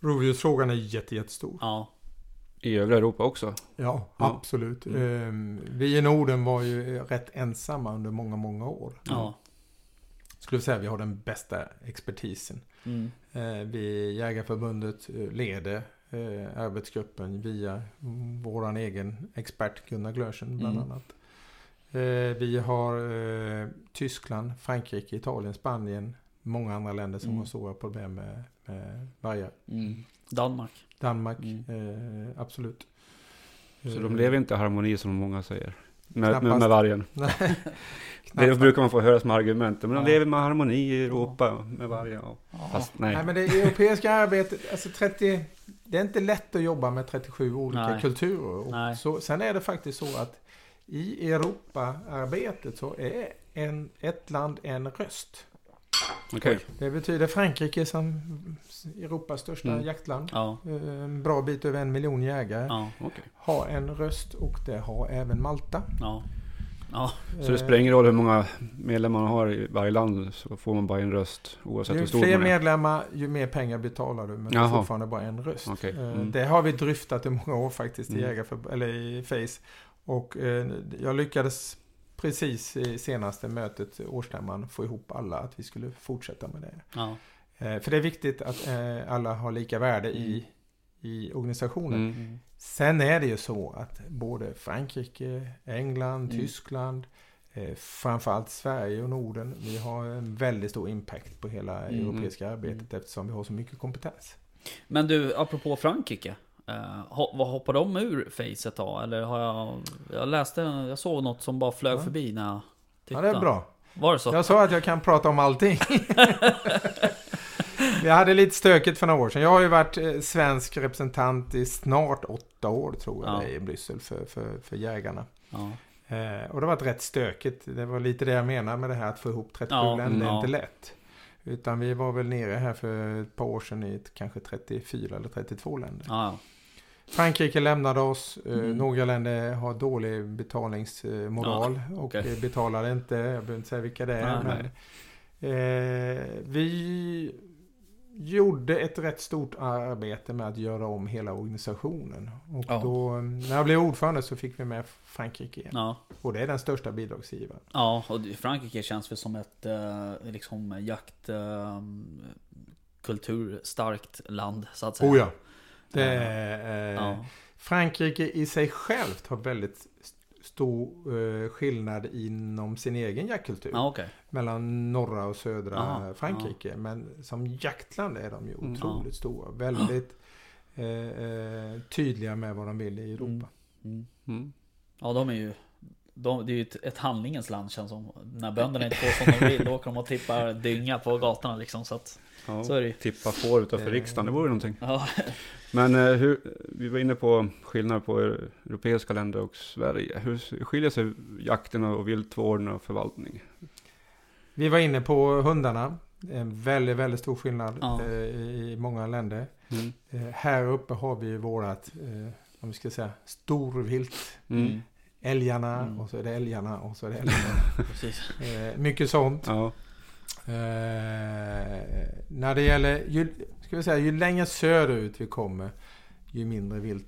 Rovdjursfrågan är jätte, jättestor. Ja, I övriga Europa också. Ja, Ja. absolut. Mm. Ehm, vi i Norden var ju rätt ensamma under många, många år. ja. Skulle säga att vi har den bästa expertisen. Mm. Eh, vi Jägarförbundet eh, leder eh, arbetsgruppen via våran egen expert Gunnar Glörsen bland Mm. annat. Eh, vi har eh, Tyskland, Frankrike, Italien, Spanien, många andra länder som Mm. har stora problem med, med vargar. Mm. Danmark. Danmark, Mm. eh, absolut. Så de lever inte i harmoni som många säger. Med, med, med vargen. Det brukar man få höra som argument. Men de Ja. lever med harmoni i Europa med vargen. Ja. Fast nej. Nej men det europeiska arbetet, alltså 30, det är inte lätt att jobba med 37 olika Nej. kulturer. Och. Så, sen är det faktiskt så att i Europaarbetet så är en, ett land en röst. Okej. Det betyder Frankrike som Europas största Mm. jaktland. Ja. eh, En bra bit över en miljon jägare. Ja. Okej. Har en röst och det har även Malta. Ja. Ja. Så det Eh, spelar ingen roll hur många medlemmar man har i varje land så får man bara en röst oavsett Ju hur stor fler man är. medlemmar, ju mer pengar betalar du. Men det är Jaha. fortfarande bara en röst. Okej, Eh, mm. Det har vi dryftat i många år faktiskt i, Mm. jägarför- eller i Face. Och jag lyckades precis i senaste mötet, årsstämman, få ihop alla att vi skulle fortsätta med det. Ja. Eh, för det är viktigt att eh, alla har lika värde i, Mm. i organisationen. Mm. Sen är det ju så att både Frankrike, England, Mm. Tyskland, eh, framförallt Sverige och Norden, vi har en väldigt stor impact på hela Mm. europeiska arbetet eftersom vi har så mycket kompetens. Men du, apropå Frankrike. Uh, vad hoppar de ur facet då? Eller har jag... Jag läste, jag såg något som bara flög Ja. förbi när jag Ja, tittade. det är bra. Var det så? Jag sa att jag kan prata om allting. Vi hade lite stökigt för några år sedan. Jag har ju varit eh, svensk representant i snart åtta år tror jag Ja. det är, i Bryssel för, för, för jägarna. Ja. Eh, och det har varit rätt stökigt. Det var lite det jag menar med det här att få ihop 37 Ja, länder. är ja. inte lätt. Utan vi var väl nere här för ett par år sedan i ett, kanske 34 eller 32 länder. Ja, Frankrike lämnade oss. Eh, Mm. Några länder har dålig betalningsmoral och okej. eh, betalade inte. Jag behöver inte säga vilka det är. Nej, men, eh, vi gjorde ett rätt stort arbete med att göra om hela organisationen. Och Ja. då, när jag blev ordförande så fick vi med Frankrike igen. ja. Och det är den största bidragsgivaren. ja, och Frankrike känns väl som ett eh, liksom jakt... eh, kulturstarkt land så att säga. Oh ja. Det eh, Ja. Frankrike i sig självt har väldigt st- stor eh, skillnad inom sin egen jaktkultur. Ja, okej. Mellan norra och södra Aha, Frankrike. Men som jaktland är de ju Mm. otroligt stora. Väldigt eh, eh, tydliga med vad de vill i Europa. Mm. Mm. Ja, de är ju... De, det är ju ett, ett handlingens land känns som. När bönderna inte får som de vill, då åker de och tippar dynga på gatorna liksom. Så att, Ja, ju. tippa får utanför Eh. riksdagen, det vore någonting. Ja, Men eh, hur, vi var inne på skillnad på europeiska länder och Sverige. Hur skiljer sig jakten och viltvården och förvaltning? Vi var inne på hundarna. En väldigt, väldigt stor skillnad Ja. eh, i många länder. Mm. Här uppe har vi ju vårat, om vi ska säga, storvilt. Mm. Älgarna Mm. och så är det älgarna och så är det älgarna. mycket sånt. Ja. Eh, när det gäller, ju, ska vi säga, ju längre söderut vi kommer, ju mindre vilt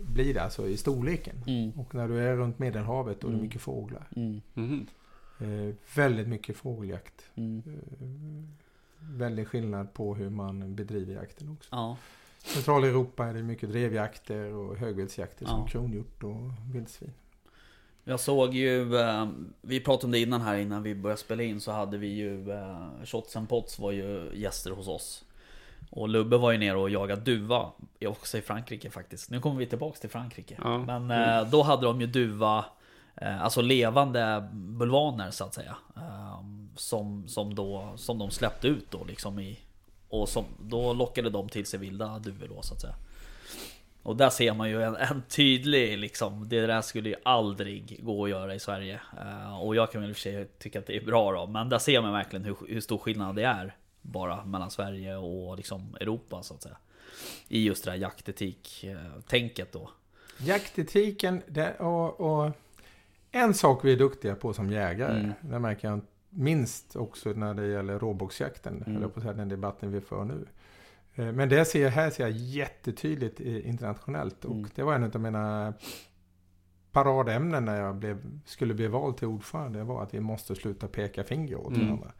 blir det alltså i storleken. Mm. Och när du är runt Medelhavet då är det Mm. mycket fåglar. Mm. Mhm. Eh, väldigt mycket fågeljakt. Mm. Eh, väldigt skillnad på hur man bedriver jakten också. Ja. Centraleuropa är det mycket drevjakter och högviltsjakter som Ja. kronhjort och vildsvin. Jag såg ju, eh, vi pratade om det innan här innan vi började spela in så hade vi ju eh, Shots and Pots var ju gäster hos oss. Och Lubbe var ju nere och jagade duva, också i Frankrike faktiskt. Nu kommer vi tillbaks till Frankrike. Ja. Men eh, då hade de ju duva, alltså levande bulvaner så att säga. Som, som, då, som de släppte ut då liksom i... Och som, då lockade de till sig vilda duvor då så att säga. Och där ser man ju en, en tydlig liksom, det där skulle ju aldrig gå att göra i Sverige. Eh, och jag kan väl i och för sig tycka att det är bra då, men där ser man verkligen hur, hur stor skillnad det är. Bara mellan Sverige och liksom Europa så att säga. I just det här jaktetik-tänket då. Jaktetiken det, och, och en sak vi är duktiga på som jägare, Mm. det märker jag minst också när det gäller råboxjakten, Mm. eller på den debatten vi för nu. Eh, Men det ser jag här ser jag jättetydligt i- internationellt och Mm. det var en av mina paradämnen när jag blev, skulle bli vald till ordförande. Det var att vi måste sluta peka finger åt Mm. varandra.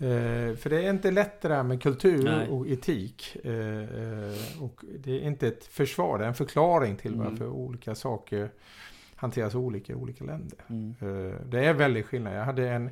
Eh, för det är inte lätt det där med kultur Nej. och etik. Eh, eh, och det är inte ett försvar, det är en förklaring till Mm. varför olika saker hanteras olika i olika länder. Mm. Eh, det är väldigt skillnad. Jag hade en,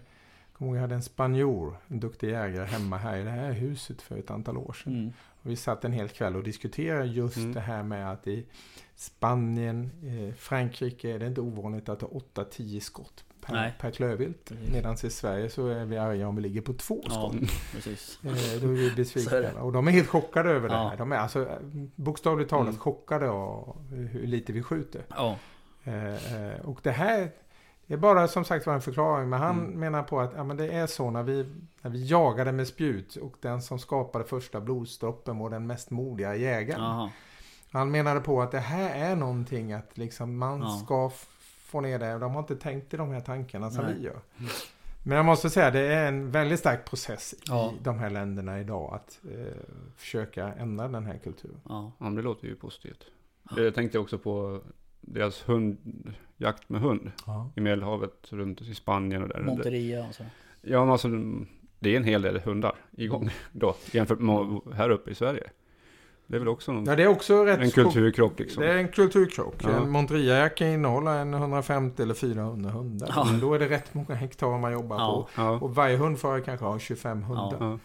kommer ihåg, jag hade en spanjor, en duktig jägare hemma här i det här huset för ett antal år sedan. Mm. Och vi satt en hel kväll och diskuterade just Mm. det här med att i Spanien, eh, Frankrike är det inte ovanligt att ha 8-10 skott per, Nej. per klövvilt. Medan i Sverige så är vi arga om vi ligger på två Ja, skott. precis. Eh, då är vi besvikna. det. Och de är helt chockade över det Ja. här. De är alltså bokstavligt talat Mm. chockade av hur lite vi skjuter. Ja. Eh, eh, och det här det är bara som sagt var en förklaring. Men han Mm. menar på att ja, men det är så när vi, när vi jagade med spjut och den som skapade första blodsdroppen var den mest modiga jägaren. Aha. Han menade på att det här är någonting att liksom man Ja. ska få ner det. De har inte tänkt i de här tankarna som Nej. vi gör. Men jag måste säga det är en väldigt stark process Ja. i de här länderna idag att eh, försöka ändra den här kulturen. Ja. Ja, men det låter ju positivt. Jag tänkte också på deras hund, jakt med hund i Medelhavet, runt i Spanien och där. Monteria och så. Ja, men alltså det är en hel del hundar igång då, jämfört med här uppe i Sverige. Det är väl också någon, Ja, det är också rätt en kulturkrock liksom. Det är en kulturkrock. Ja. En Montreal kan innehålla en 150 eller 400 hundar. Ja. Då är det rätt många hektar man jobbar Ja. på. Ja, Och varje hundförare kanske har 25 hundar.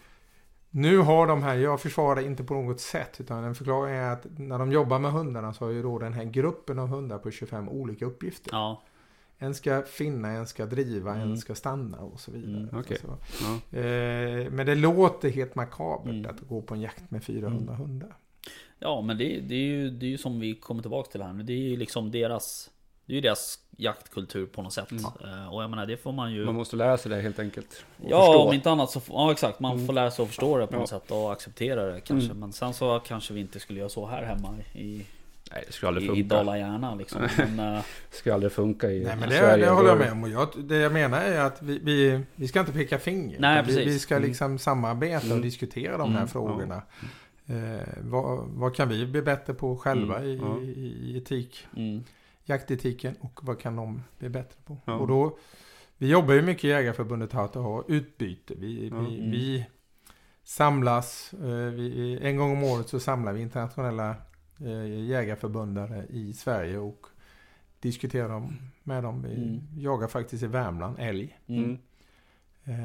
Nu har de här, jag försvarar inte på något sätt. Utan en förklaring är att när de jobbar med hundarna så har ju då den här gruppen av hundar på 25 olika uppgifter. Ja. En ska finna, en ska driva, Mm. en ska stanna och så vidare. Mm, okej. Så, ja. eh, men det låter helt makabert Mm. att gå på en jakt med 400 hundar. Ja men det, det, är ju, det är ju som vi kommer tillbaka till här nu. Det är ju liksom deras Det är ju deras jaktkultur på något sätt. Mm. Eh, Och jag menar det får man ju Man måste lära sig det helt enkelt. och Ja förstå. om inte annat så får- Ja exakt man Mm. får lära sig att förstå det på Ja. något sätt och acceptera det kanske. Mm. Men sen så kanske vi inte skulle göra så här hemma i, Nej, det skulle aldrig i, i funka. Dala-Järna liksom. Men, eh, Det skulle aldrig funka i Nej men det, Sverige. det håller jag med om. Och jag, det jag menar är att vi, vi, vi ska inte peka finger. Nej, vi, precis. vi ska Mm. liksom samarbeta och Mm. diskutera de Mm, här frågorna. Eh, vad, vad kan vi bli bättre på själva Mm, i, ja. i, i etik, mm, jaktetiken och vad kan de bli bättre på? Ja. Och då, vi jobbar ju mycket i Jägarförbundet här att ha utbyte. Vi, Ja. vi, Mm. vi samlas, eh, vi, en gång om året så samlar vi internationella eh, jägarförbundare i Sverige och diskuterar dem med dem. Vi Mm. jagar faktiskt i Värmland älg. Mm. Mm.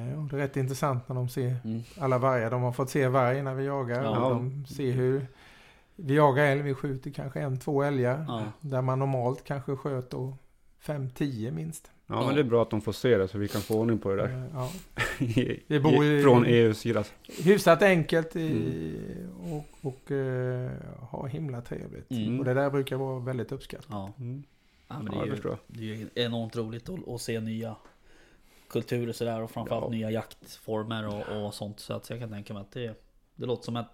Eh, och det är rätt intressant när de ser Mm. alla vargar. De har fått se varg när vi jagar. Ja. Och de ser hur vi jagar älg. Vi skjuter kanske en, två älgar. Ja. Där man normalt kanske sköt då fem, tio minst. Ja, men det är bra att de får se det så vi kan få ordning på det där. Eh, ja. Vi bor i- Från EUs sida. Hyfsat enkelt i, Mm. och, och eh, ha himla trevligt. Mm. Och det där brukar vara väldigt uppskattat. Ja. Mm. Ja, men det, Ja, är ju, förstår. det är ju enormt roligt att, att se nya kulturer sådär och framförallt Ja. nya jaktformer och, och sånt. Så att jag kan tänka mig att det, det låter som en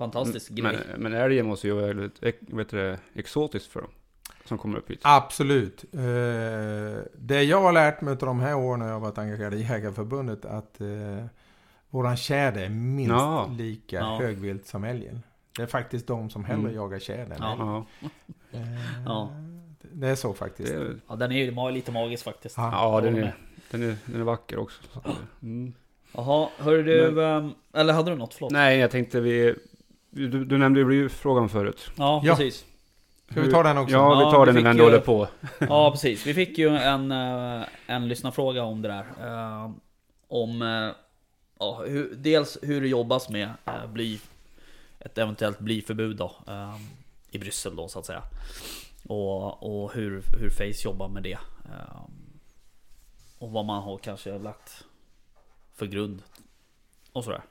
fantastisk Men, grej. men älgen måste ju vara väldigt vet du, det, exotiskt för dem. Som kommer upp hit. Absolut. Eh, det jag har lärt mig av de här åren när jag har varit engagerad i Jägarförbundet att eh, våran tjäder är minst Ja. lika Ja. högvilt som älgen. Det är faktiskt de som hellre Mm. jagar tjäder Ja. Eh, Ja. Det är så faktiskt. det är, Ja, den är ju lite magisk faktiskt. Ja. ja den, är, den, är, den är vacker också. Mm. Jaha, hörru du, ehm, eller hade du något? Förlåt. Nej, jag tänkte vi... Du, du nämnde ju frågan förut. Ja, Ja. precis. Ska vi ta den också? Ja, vi Ja, tar vi den när vi ju- håller på. Ja, precis. Vi fick ju en, eh, en lyssnarfråga om det där. Eh, Om eh, ja, hur, dels hur det jobbas med bly, ett eventuellt blyförbud då, i Bryssel då så att säga. Och, och hur, hur Face jobbar med det. Och vad man har kanske lagt för grund. Och sådär.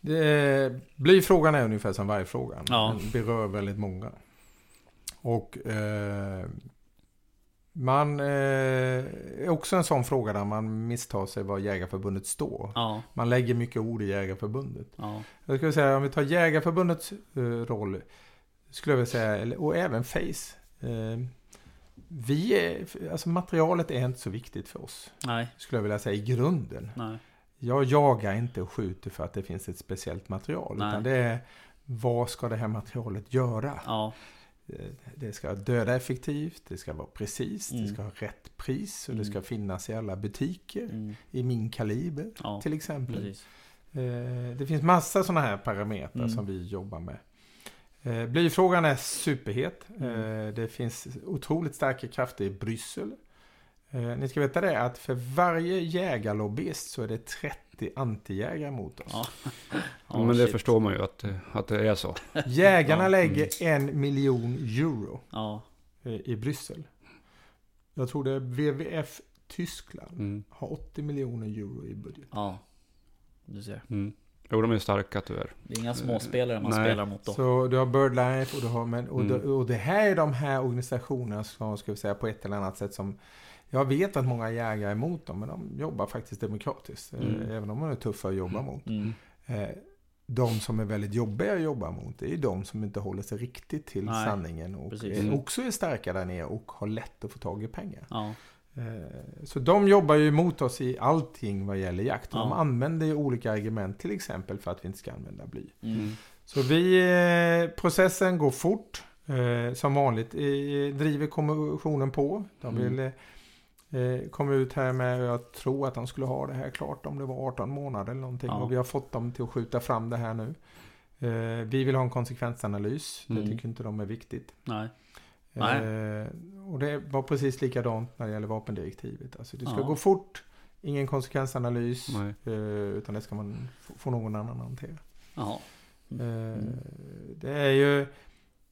Det, blyfrågan är ungefär som vargfrågan. Ja. Den berör väldigt många. Och eh, man eh, är också en sån fråga där man misstar sig var Jägarförbundet står. Ja, Man lägger mycket ord i Jägarförbundet. ja, Jag skulle säga om vi tar Jägarförbundets eh, roll. Skulle jag vilja säga, och även Face. Eh, vi är, alltså materialet är inte så viktigt för oss. nej, Skulle jag vilja säga i grunden. nej, Jag jagar inte och skjuter för att det finns ett speciellt material. Nej. Utan det är vad ska det här materialet göra? ja, Eh, Det ska döda effektivt, det ska vara precis, Mm. det ska ha rätt pris och det Mm. ska finnas i alla butiker. mm, I min kaliber ja, till exempel. precis. Eh, Det finns massa sådana här parametrar Mm. som vi jobbar med. Eh, Blyfrågan är superhet. Mm. Det finns otroligt starka krafter i Bryssel. Eh, Ni ska veta det att för varje jägarlobbyist så är det 30 antijägare mot oss. Ja. Ja, men det shit. förstår man ju att, det- att det är så. Jägarna Ja. lägger en miljon euro Ja, eh, i Bryssel. Jag tror det är WWF Tyskland Mm. har 80 miljoner euro i budget. ja. Du ser. Mm. Jo, de är starka tyvärr. Det är inga småspelare man Nej. spelar mot då. Så du har BirdLife och du har men, och, Mm. det, och det här är de här organisationerna som ska vi säga på ett eller annat sätt som jag vet att många jägare är emot dem men de jobbar faktiskt demokratiskt. eh, Mm. Även om de är tuffa att jobba mot. Mm. Eh, De som är väldigt jobbiga att jobba mot det är de som inte håller sig riktigt till Nej, sanningen och precis. är, Mm. också är starka där nere och har lätt att få tag i pengar. Ja, Eh, Så de jobbar ju emot oss i allting vad gäller jakt. Ja. De använder ju olika argument till exempel för att vi inte ska använda bly. mm. Så vi, processen går fort. Som vanligt driver kommissionen på. De Mm. vill eh, komma ut här med, jag tror att de skulle ha det här klart om det var 18 månader eller någonting. Ja. Och vi har fått dem till att skjuta fram det här nu. Eh, vi vill ha en konsekvensanalys. Mm. Det tycker inte de är viktigt. nej. Eh, och det var precis likadant när det gäller vapendirektivet. Alltså det ska Ja. gå fort, ingen konsekvensanalys. Nej. Utan det ska man få, någon annan hantera. Jaha. Eh, Mm. Det är ju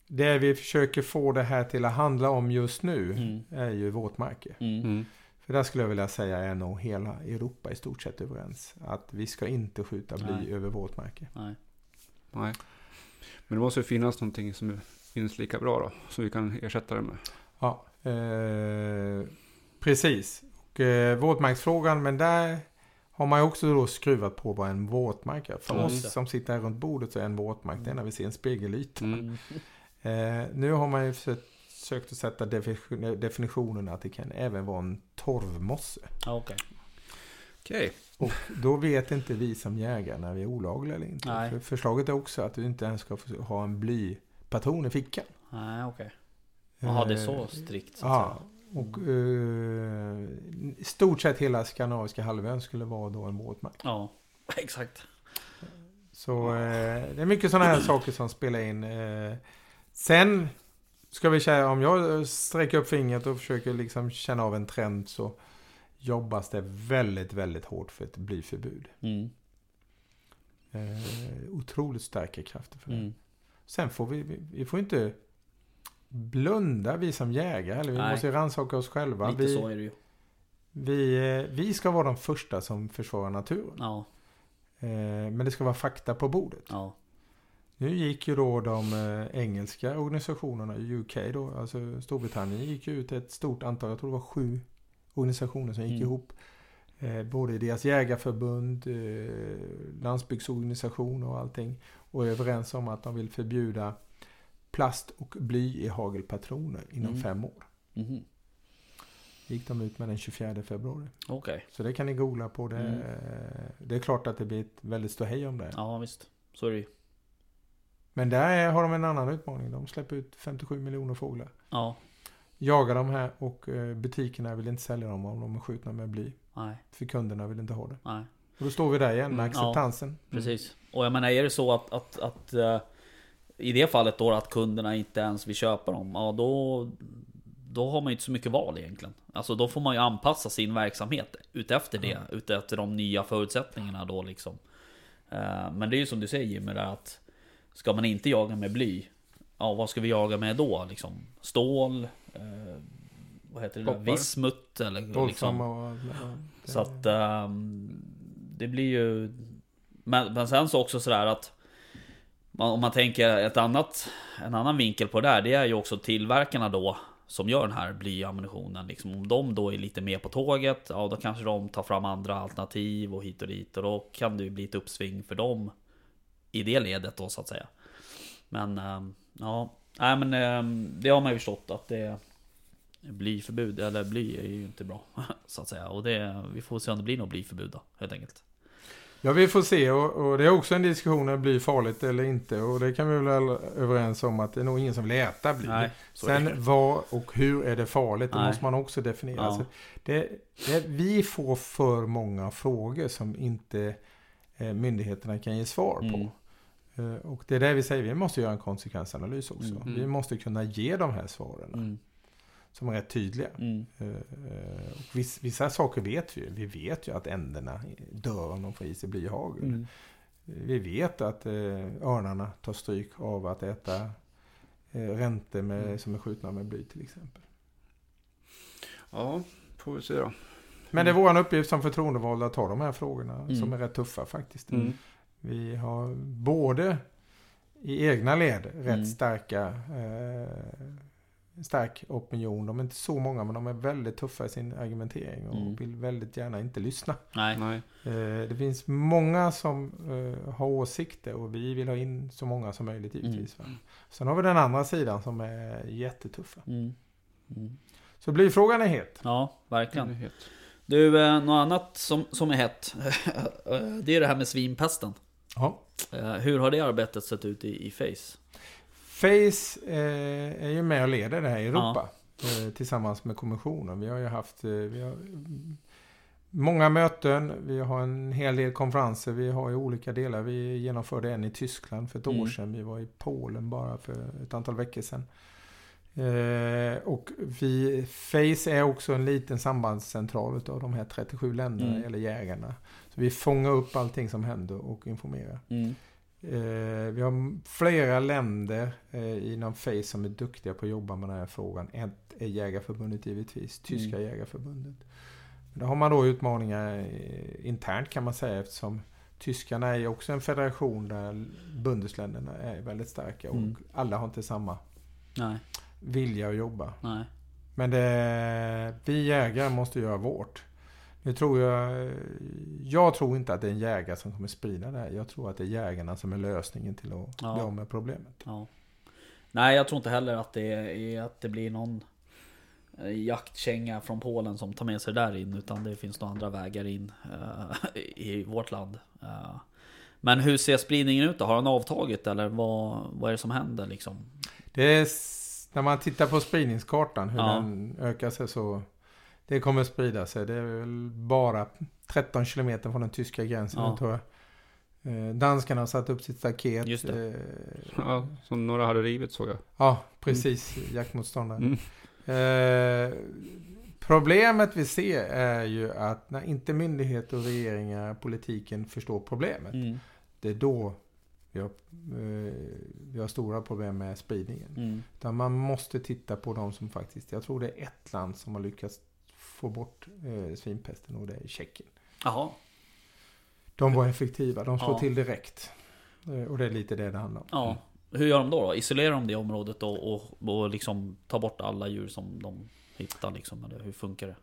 det vi försöker få det här till att handla om just nu Mm. är ju våtmarker. Mm. Mm. För där skulle jag vilja säga är nog hela Europa i stort sett överens. Att vi ska inte skjuta bly Nej. över våtmarker. Nej. Nej. Men det måste ju finnas någonting som minst lika bra då. Som vi kan ersätta det med. Ja, eh, precis. Och eh, våtmarksfrågan, men där har man ju också då skruvat på vad en våtmark är. För Ja, oss som sitter här runt bordet så är en våtmark det är när vi ser en spegelyta. Mm. Eh, nu har man ju försökt, sökt att sätta defi- definitionen att det kan även vara en torvmosse. Ja, okej. Okej. Och då vet inte vi som jägare när vi är olagliga eller inte. Nej. För förslaget är också att du inte ens ska ha en blypatron i fickan. Nej, okej. Jaha, det är så Eh, strikt så att Ja. säga. Och eh, i stort sett hela skandinaviska halvön skulle vara då en våtmark. Ja, exakt. Så eh, det är mycket sådana här saker som spelar in. Eh, sen ska vi säga, om jag sträcker upp fingret och försöker liksom känna av en trend så jobbas det väldigt, väldigt hårt för ett blyförbud. Mm. Eh, otroligt starka krafter för det. Mm. Sen får vi, vi, vi får inte blunda vi som jägare. Eller vi Nej. måste rannsaka oss själva. Lite Vi, så är det ju. vi, eh, vi ska vara de första som försvarar naturen. Ja, Eh, men det ska vara fakta på bordet. ja. Nu gick ju då de eh, engelska organisationerna i UK då, alltså Storbritannien, gick ut ett stort antal, jag tror det var sju organisationer som gick Mm. ihop. Eh, både deras jägarförbund, eh, landsbygdsorganisationer och allting. Och är överens om att de vill förbjuda plast och bly i hagelpatroner inom Mm. fem år. Mhm. gick de ut med den 24 februari. Okej. Så det kan ni googla på. Det, Mm. det är klart att det blir ett väldigt ståhej om det. Ja, visst. Så är det ju. Men där är- har de en annan utmaning. De släpper ut 57 miljoner fåglar. Ja. Jagar de här och eh, butikerna vill inte sälja dem om de är skjutna med bly. Nej, För kunderna vill inte ha det. nej. Och då står vi där igen med Mm, ja. acceptansen. Precis. Och jag menar, är det så att, att, att eh, i det fallet då att kunderna inte ens vill köpa dem, ja då, då har man ju inte så mycket val egentligen. Alltså då får man ju anpassa sin verksamhet utefter det, utefter de nya förutsättningarna då liksom. Eh, Men det är ju som du säger Jimmy, där att ska man inte jaga med bly, ja vad ska vi jaga med då liksom? Stål, eh, vad heter det där? Koppar. Vismut eller liksom. och... det- Så att ehm, det blir ju... Men, men sen så också sådär att man, om man tänker ett annat, en annan vinkel på det där, det är ju också tillverkarna då som gör den här blyammunitionen. Liksom, om de då är lite mer på tåget, ja då kanske de tar fram andra alternativ och hit och dit. Och då kan det ju bli ett uppsving för dem i det ledet då så att säga. Men ehm, ja, nej men ehm, det har man ju förstått att det Blyförbud, eller bly är ju inte bra så att säga. Och det, vi får se om det blir något blyförbud då, helt enkelt. Ja, vi får se. Och, och det är också en diskussion om det blir farligt eller inte. Och det kan vi väl överens om att det är nog ingen som vill äta bly. Nej, det. Sen vad och hur är det farligt? Det Nej. måste man också definiera. Ja. Det, det, vi får för många frågor som inte eh, myndigheterna kan ge svar Mm. på. Eh, och det är det vi säger, vi måste göra en konsekvensanalys också. Mm. Vi måste kunna ge de här svaren Mm, som är rätt tydliga. mm, Eh, eh, och viss, vissa saker vet vi ju. Vi vet ju att änderna dör om de får i sig blyhagel. mm. Vi vet att eh, örnarna tar stryk av att äta eh, räntor med, Mm. som är skjutna med bly till exempel. Ja, får vi se då. Men det är vår uppgift som förtroendevalda att ta de här frågorna Mm. som är rätt tuffa faktiskt. Mm. Vi har både i egna led rätt Mm. starka eh, stark opinion. De är inte så många men de är väldigt tuffa i sin argumentering och Mm. vill väldigt gärna inte lyssna. Nej, Nej. Eh, det finns många som eh, har åsikter och vi vill ha in så många som möjligt givetvis. Va? Sen har vi den andra sidan som är jättetuffa. mm. Mm. Så blyfrågan är het. Ja, verkligen. het. Du, eh, något annat som, som är hett. det är det här med svinpesten. Ja. Eh, hur har det arbetet sett ut i, i Face? Face eh, är ju med och leder det här i Europa. Eh, tillsammans med kommissionen. Vi har ju haft eh, vi har, många möten. Vi har en hel del konferenser. Vi har i olika delar. Vi genomförde en i Tyskland för ett Mm. år sedan. Vi var i Polen bara för ett antal veckor sedan. Eh, och vi, Face är också en liten sambandscentral av de här 37 länderna, Mm. eller jägarna. Vi fångar upp allting som händer och informerar. Mm. Eh, vi har flera länder eh, inom Face som är duktiga på att jobba med den här frågan. Ett är Jägarförbundet givetvis, Tyska Mm. Jägarförbundet. Men då har man då utmaningar eh, internt kan man säga eftersom Tyskarna är ju också en federation där bundesländerna är väldigt starka och Mm. alla har inte samma Nej, vilja att jobba. nej. Men det, vi jägare måste göra vårt. Nu tror jag, jag tror inte att det är en jägare som kommer sprida det här. Jag tror att det är jägarna som är lösningen till att Ja. bli av med problemet. Ja. Nej, jag tror inte heller att det, är, att det blir någon eh, jaktkänga från Polen som tar med sig där in. Utan det finns nog andra vägar in eh, i vårt land. Eh, men hur ser spridningen ut då? Har den avtagit eller vad, vad är det som händer liksom? Det är, när man tittar på spridningskartan, hur Ja. den ökar sig så det kommer sprida sig. Det är väl bara 13 kilometer från den tyska gränsen Ja. tror jag. Eh, danskarna har satt upp sitt staket. Just det. Eh, Ja, som några hade rivit såg jag. ja, precis. Jaktmotståndare. Mm. Eh, problemet vi ser är ju att när inte myndigheter och regeringar, politiken förstår problemet. Mm. Det är då vi har, eh, vi har stora problem med spridningen. Mm. Utan man måste titta på de som faktiskt, jag tror det är ett land som har lyckats få bort eh, svinpesten och det är Tjeckien. Jaha. De var effektiva, de slår Ja. till direkt. Eh, och det är lite det det handlar om. Ja. Hur gör de då? då? Isolerar de det området och, och, och liksom tar bort alla djur som de hittar liksom? Eller hur funkar det?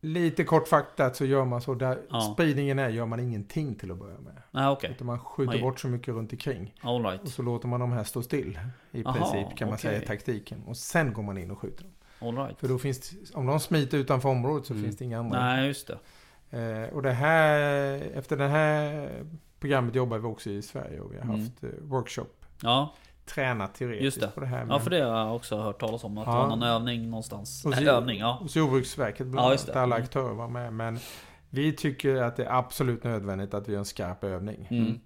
Lite kortfattat så gör man så. Där Ja. spridningen är gör man ingenting till att börja med. Nej okej. Utan man skjuter Oj. bort så mycket runt omkring. All Och right. så låter man de här stå still. I Aha, princip kan man säga i okej. taktiken. Och sen går man in och skjuter dem. All right. För då finns det, om de smiter utanför området så Mm. finns det inga andra. Nej just det. Eh, och det här, efter det här programmet jobbar vi också i Sverige och vi har Mm. haft eh, workshop. Ja, Tränat teoretiskt Just det. på det här. ja men- för det har jag också hört talas om. Att det Ja. var någon övning någonstans. Äh, övning, ja. Hos Jordbruksverket bland Ja, annat, det. alla Mm. aktörer var med. Men vi tycker att det är absolut nödvändigt att vi gör en skarp övning. Mm.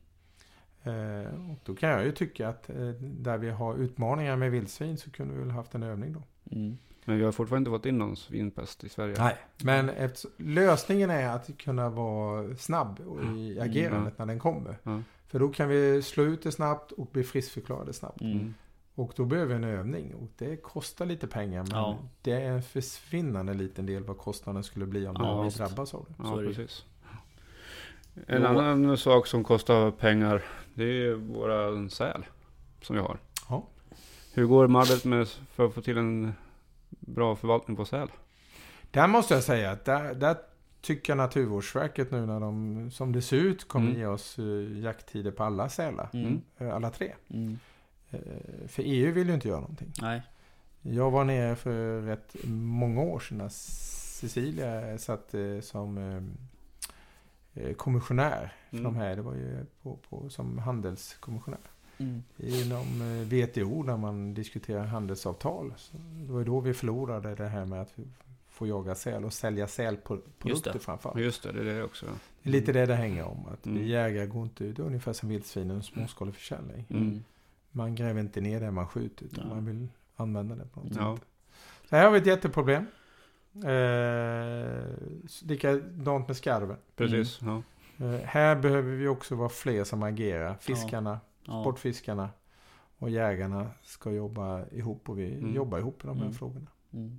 Eh, och då kan jag ju tycka att där vi har utmaningar med vildsvin så kunde vi väl haft en övning då. Mm. Men vi har fortfarande inte fått in någon svinpest i Sverige. Nej. Men eftersom, lösningen är att kunna vara snabb i agerandet när den kommer. Ja. För då kan vi slå ut det snabbt och bli friskförklarade snabbt. Mm. Och då behöver vi en övning. Och det kostar lite pengar. Men Ja. det är en försvinnande liten del vad kostnaden skulle bli om Ja, vi drabbas av det. Ja, precis. En Jo. annan sak som kostar pengar, det är våra säl som vi har. Ja. Hur går det med arbetet med för att få till en bra förvaltning på säl? Där måste jag säga att där, där tycker Naturvårdsverket nu när de, som det ser ut, kommer Mm. ge oss uh, jakttider på alla sälar. Mm. Eh, alla tre. Mm. Eh, för EU vill ju inte göra någonting. Nej. Jag var nere för rätt många år sedan när Cecilia satt som kommissionär för Mm. de här. Det var ju på, på, som handelskommissionär. Mm. Inom eh, WTO när man diskuterar handelsavtal. Så det var ju då vi förlorade det här med att får jaga säl och sälja sälprodukter framförallt. Just det, det är det också. Det är lite det det hänger om. Att Mm. vi jägare går inte ut, det är ungefär som vildsvinen, småskalig försäljning. Mm. Man gräver inte ner det man skjuter utan Ja. man vill använda det på något Ja. sätt. Så här har vi ett jätteproblem. Eh, likadant med skarven. Precis. Ja. Eh, här behöver vi också vara fler som agerar. Fiskarna, Ja. sportfiskarna och jägarna ska jobba ihop och vi Mm. jobbar ihop i de här Mm. frågorna. Mm.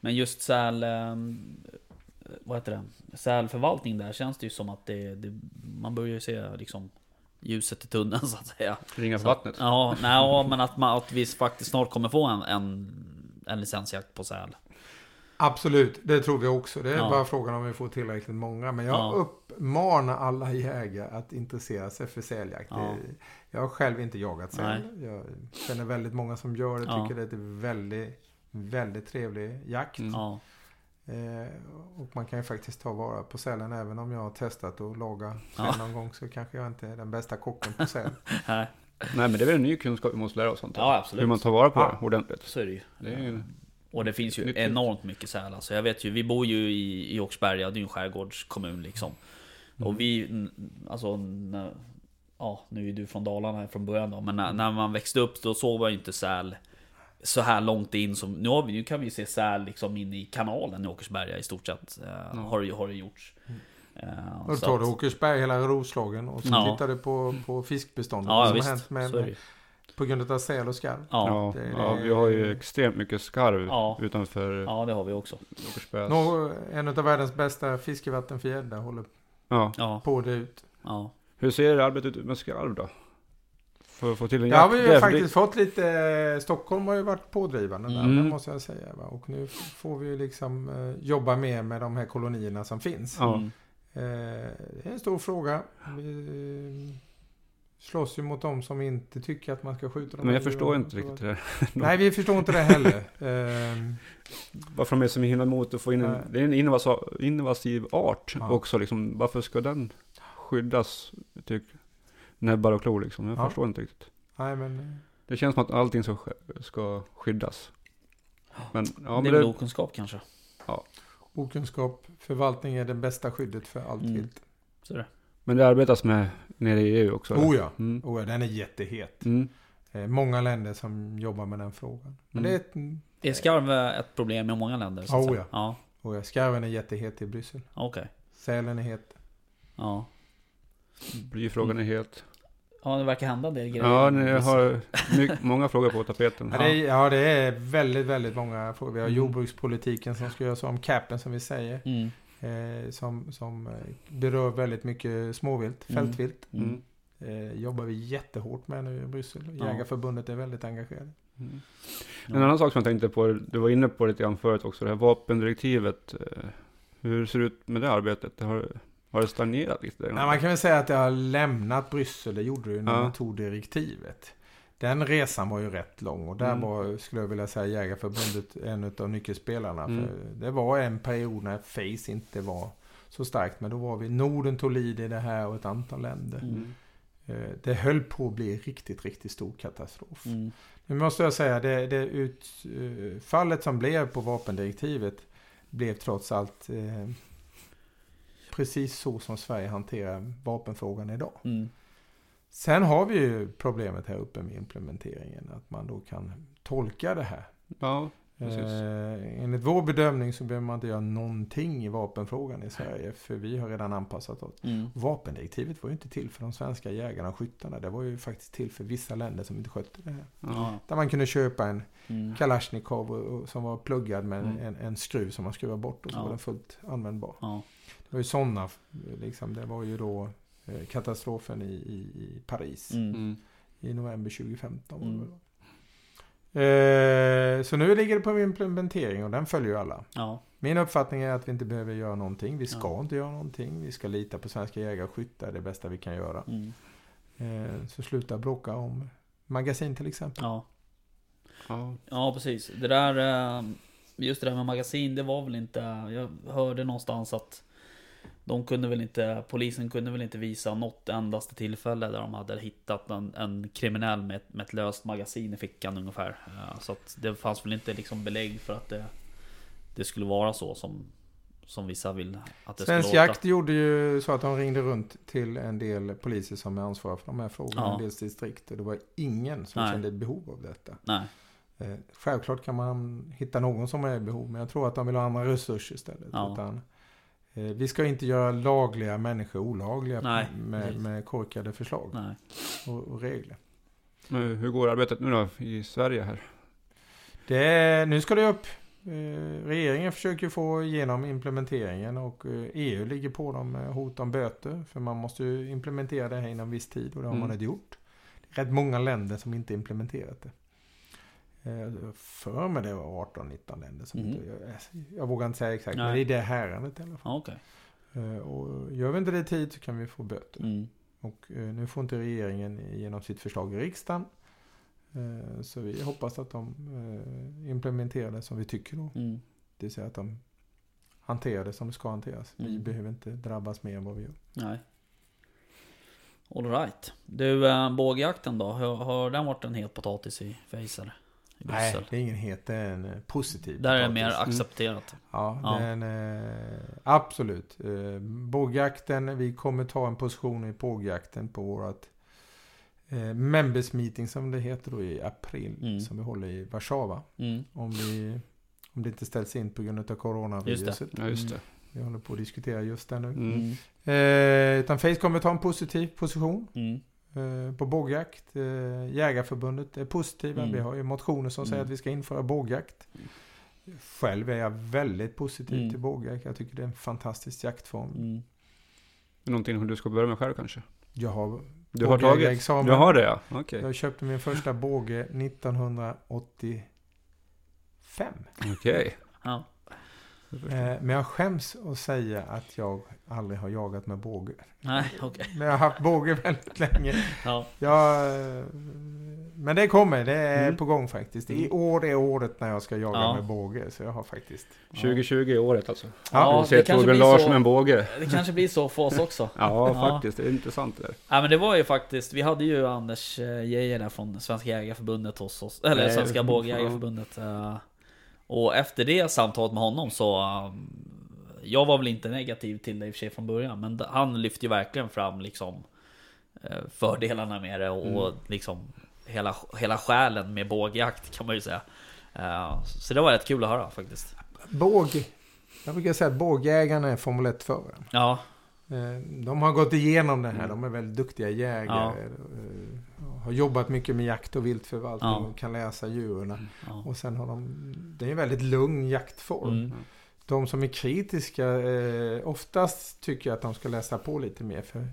Men just säl... eh, Vad heter det? Sälförvaltning där känns det ju som att det, det man börjar ju se liksom ljuset i tunneln så att säga. Ringa Så- vattnet. Ja, nej, ja, men att, man, att vi faktiskt snart kommer få en, en, en licensjakt på säl. Absolut, det tror vi också. Det är Ja. bara frågan om vi får tillräckligt många. Men jag Ja. uppmanar alla jägare att intressera sig för säljakt. Ja. Jag har själv inte jagat säl. Jag känner väldigt många som gör det. Ja. Tycker det är en väldigt, väldigt trevlig jakt. Mm. Ja, Eh, och man kan ju faktiskt ta vara på sälen. Även om jag har testat att laga Ja. säl någon gång så kanske jag inte är den bästa kocken på säl. nej, Nej men det är väl en ny kunskap vi måste lära oss jag. ja absolut. Hur man tar vara på Ja. det ordentligt. Så är det ju. Det är ju... Och det finns ju enormt mycket säl. Alltså jag vet ju, vi bor ju i, i Åkersberga, det är ju en skärgårdskommun liksom. Mm. Och vi, alltså, när, ja nu är du från Dalarna här från början då, men när, när man växte upp då såg man ju inte säl så här långt in som, nu, har vi, nu kan vi se säl liksom in i kanalen i Åkersberga i stort sett. Eh, har, det, har det gjorts. Eh, Och då så tar du Åkersberg, hela Roslagen och så Ja. tittar du på, på fiskbeståndet. Ja som visst, har hänt med, det på grund av säl och skarv. Ja, Ja, det- ja, vi har ju extremt mycket skarv Ja. utanför ja, det har vi också. Åkersberga. Nå, en av världens bästa fiskevatten för gädda håller Ja. Ja, på det ut. ja. Hur ser arbetet ut med skarv då? För att få till en Det har jakt? vi Det ju faktiskt fått lite, Stockholm har ju varit pådrivande där, Mm. det måste jag säga. Va? Och nu får vi ju liksom eh, jobba mer med de här kolonierna som finns. Ja. Mm. Eh, det är en stor fråga. Vi eh, slåss ju mot de som inte tycker att man ska skjuta dem. Men jag förstår inte riktigt det. Nej, vi förstår inte det heller. Eh, Varför de är så himla emot att få in en... Det är en invasiv, invasiv art Ja. också liksom. Varför ska den skyddas? Typ näbbar och klor liksom. Jag Ja. förstår inte riktigt. nej, men Det känns som att allting ska, sk- ska skyddas. Men, ja, det är det, väl okunskap kanske. okunskap, förvaltning är det bästa skyddet för allt Mm. vilt. Så är det. Men det arbetas med nere i EU också? Oh ja. Mm. Oh ja, den är jättehet. Mm. Eh, många länder som jobbar med den frågan. Men Mm. det är ett, Är skarv ett problem i många länder? Så Oh, ja. Ja, oh ja, skarven är jättehet i Bryssel. okej. Sälen är het. Ja. Blyfrågan är het. ja, det verkar hända en del grejer. Ja, ni har mycket, många frågor på tapeten. Ja. det, är, ja, det är väldigt, väldigt många frågor. Vi har Mm. jordbrukspolitiken som ska göras om. Capen som vi säger. Mm. Eh, som, som eh, berör väldigt mycket småvilt, Mm. fältvilt. Mm. Mm. Eh, jobbar vi jättehårt med nu i Bryssel. Ja. Jägarförbundet är väldigt engagerade. Mm. Ja. En annan sak som jag tänkte på, du var inne på lite grann förut också, det här vapendirektivet. eh, Hur ser det ut med det arbetet? Det har, har det stagnerat lite? Nej, man kan väl säga att det har lämnat Bryssel. Det gjorde det ju när Ja. man tog direktivet. Den resan var ju rätt lång och där Mm. var, skulle jag vilja säga, Jägarförbundet en av nyckelspelarna. Mm. Det var en period när Face inte var så starkt. Men då var vi, Norden tog lid i det här och ett antal länder. Mm. Eh, Det höll på att bli riktigt, riktigt stor katastrof. Mm. Nu måste jag säga, det, det utfallet som blev på vapendirektivet blev trots allt eh, precis så som Sverige hanterar vapenfrågan idag. Sen har vi ju problemet här uppe med implementeringen, att man då kan tolka det här. Ja, Precis. Eh, enligt vår bedömning så behöver man inte göra någonting i vapenfrågan i Sverige, för vi har redan anpassat oss. Mm. Vapendirektivet var ju inte till för de svenska jägarna och skyttarna. Det var ju faktiskt till för vissa länder som inte skötte det här. ja. Där man kunde köpa en Mm. Kalashnikov och- och- som var pluggad med Mm. en, en skruv som man skruvar bort och så Ja. var den fullt användbar. Ja. Det var ju sådana, liksom, det var ju då eh, katastrofen i, i, i Paris Mm. Mm. i november 2015. var det Mm. Eh, så nu ligger det på implementering och den följer ju alla. Ja. Min uppfattning är att vi inte behöver göra någonting. Vi ska Ja. inte göra någonting. Vi ska lita på svenska jägare och skyttar. Det är det bästa vi kan göra. Mm. Eh, så sluta bråka om magasin till exempel. Ja. Ja. Ja, precis. Det där... eh, Just det där med magasin, det var väl inte... Jag hörde någonstans att... De kunde väl inte... Polisen kunde väl inte visa något endaste tillfälle där de hade hittat en, en kriminell med, ett- med ett löst magasin i fickan ungefär. Eh, Så att det fanns väl inte liksom belägg för att det... Det skulle vara så som... Som vissa vill att det Svensk. Jakt gjorde ju så att de ringde runt till en del poliser som är ansvariga för de här frågorna. Ja. En del distrikt. Och det var ingen som Nej. kände ett behov av detta. Nej. Eh, självklart kan man hitta någon som är i behov. Men jag tror att de vill ha andra resurser istället. Ja. Utan, vi ska inte göra lagliga människor olagliga Nej, med, med korkade förslag Nej. och, och regler. Men hur går arbetet nu då i Sverige här? Det nu ska det upp. Eh, regeringen försöker få igenom implementeringen och eh, EU ligger på dem med hot om böter. För man måste ju implementera det här inom viss tid och det har Mm. man inte gjort. Det är rätt många länder som inte implementerat det. Eh, För mig det var 18-19 länder som inte, jag, jag vågar inte säga exakt, Nej. men det är det härandet i alla fall. Ja, okej. Eh, Och gör vi inte det i tid så kan vi få böter. Mm. Och eh, nu får inte regeringen igenom sitt förslag i riksdagen. Så vi hoppas att de implementerar det som vi tycker då. Mm. Det vill säga att de hanterar det som det ska hanteras. Vi Mm. behöver inte drabbas mer än vad vi gör. Nej. Alright. Du, äh, bågjakten då? Har, har den varit en het potatis i Facer? Nej, det är ingen het, det är en eh, positiv Där är det mer Mm. accepterat. Ja, Ja. Den, eh, absolut. Eh, bågjakten, vi kommer ta en position i bågjakten på vårt eh, members meeting som det heter då i april. Mm. Som vi håller i Warszawa. Mm. Om, vi, om det inte ställs in på grund av coronaviruset. Ja, just det. Vi håller på att diskutera just det nu. Mm. Mm. Eh, utan Face kommer ta en positiv position Mm. Eh, på bågjakt. Eh, Jägarförbundet är positiva. Mm. Vi har ju motioner som säger Mm. att vi ska införa bågjakt. Själv är jag väldigt positiv Mm. till bågjakt. Jag tycker det är en fantastisk jaktform. Mm. Någonting du ska börja med själv kanske? Jag har, Du har tagit? Bågjägarexamen. Du har det ja, okej. jag köpte min första båge 1985. Okej. Ja. Eh, men jag skäms att säga att jag aldrig har jagat med båge. Nej, okej. Men jag har haft båge väldigt länge. Ja. Ja, eh, men det kommer, det är Mm. på gång faktiskt. I år är året när jag ska jaga Ja. med båge. Så jag har faktiskt... 2020 är året alltså. Ja, du ser Torbjörn Larsson så. med en båge. Det kanske blir så för oss också. Ja, Ja. faktiskt. Det är intressant det där. Nej men det var ju faktiskt, vi hade ju Anders eh, Geijer där från Svenska Jägareförbundet hos oss, eller Nej, Svenska ja. Bågjägareförbundet. Och efter det samtalet med honom så, eh, Jag var väl inte negativ till det i och för sig från början, men han lyfte ju verkligen fram liksom eh, fördelarna med det och, och liksom hela, hela själen med bågjakt kan man ju säga. Eh, Så det var rätt kul att höra faktiskt. Båg. Jag brukar säga att bågjägarna är Formel 1-föraren. Ja, Eh, De har gått igenom det här. De är väldigt duktiga jägare. eh, Har jobbat mycket med jakt och viltförvaltning Ja. och kan läsa djuren. ja. Och sen har de... Det är en väldigt lugn jaktform. Mm. De som är kritiska eh, oftast tycker att de ska läsa på lite mer. För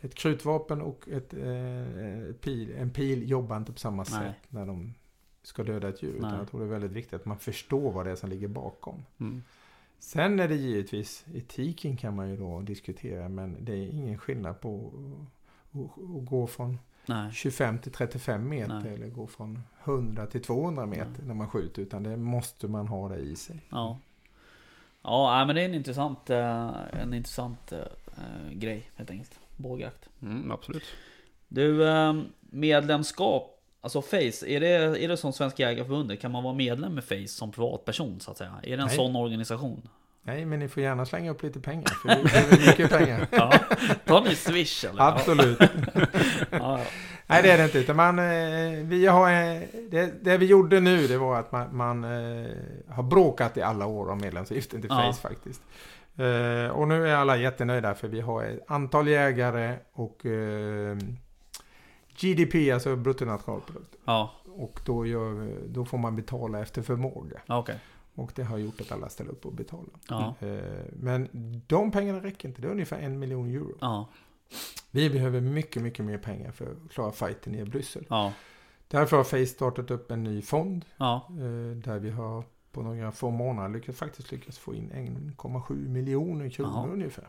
ett krutvapen och ett, eh, pil, en pil jobbar inte på samma Nej. sätt när de ska döda ett djur. Utan jag tror det är väldigt viktigt att man förstår vad det är som ligger bakom. Mm. Sen är det givetvis, etiken kan man ju då diskutera men det är ingen skillnad på att gå från Nej. 25 till 35 meter Nej. eller gå från 100 till 200 meter Nej. när man skjuter. Utan det måste man ha det i sig. Ja. Ja, men det är en intressant, eh, en intressant eh, grej helt enkelt. Bågjakt. Mm, absolut. Du, eh, medlemskap, alltså Face, är det, är det som Svenska Jägareförbundet? Kan man vara medlem med Face som privatperson så att säga? Är det en Nej. sån organisation? Nej, men ni får gärna slänga upp lite pengar. För det är mycket pengar. Ja. Tar ni Swish eller? Absolut. Ja. Nej, det är det inte. Utan man, eh, vi har, eh, det, det vi gjorde nu det var att man, man eh, har bråkat i alla år om medlemsavgiften till Ja. Face faktiskt. Och nu är alla jättenöjda för vi har ett antal jägare och GDP, alltså bruttonationalprodukt. ja. Och då, gör, då får man betala efter förmåga. okej. Och det har gjort att alla ställer upp och betalar. Ja. Eh, men de pengarna räcker inte. Det är ungefär en miljon euro. Ja. Vi behöver mycket, mycket mer pengar för att klara fighten i Bryssel. Ja. Därför har Face startat upp en ny fond. Eh, Där vi har på några få månader lyckats, faktiskt lyckats få in 1,7 miljoner kronor ungefär.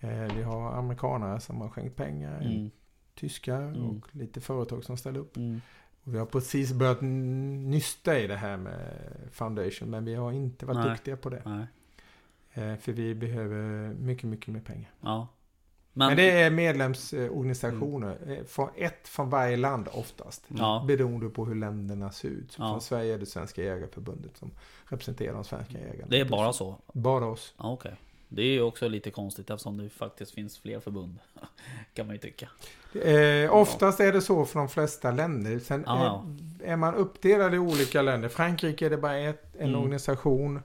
Eh, Vi har amerikanare som har skänkt pengar. Mm. Tyskar Mm. och lite företag som ställer upp. Mm. Och vi har precis börjat nysta i det här med Foundation. Men vi har inte varit Nej. duktiga på det. Nej. Eh, För vi behöver mycket, mycket mer pengar. Ja. Men, Men, det är medlemsorganisationer. eh, Från ett från varje land oftast. Ja. Beroende på hur länderna ser ut. Ja. Från Sverige är det Svenska Jägareförbundet som representerar de svenska jägarna. det är bara så? Bara oss. Ja, okej. Det är ju också lite konstigt eftersom det faktiskt finns fler förbund. kan man ju tycka. Eh, oftast är det så för de flesta länder. Sen är, är man uppdelad i olika länder. Frankrike är det bara ett, en Mm. organisation.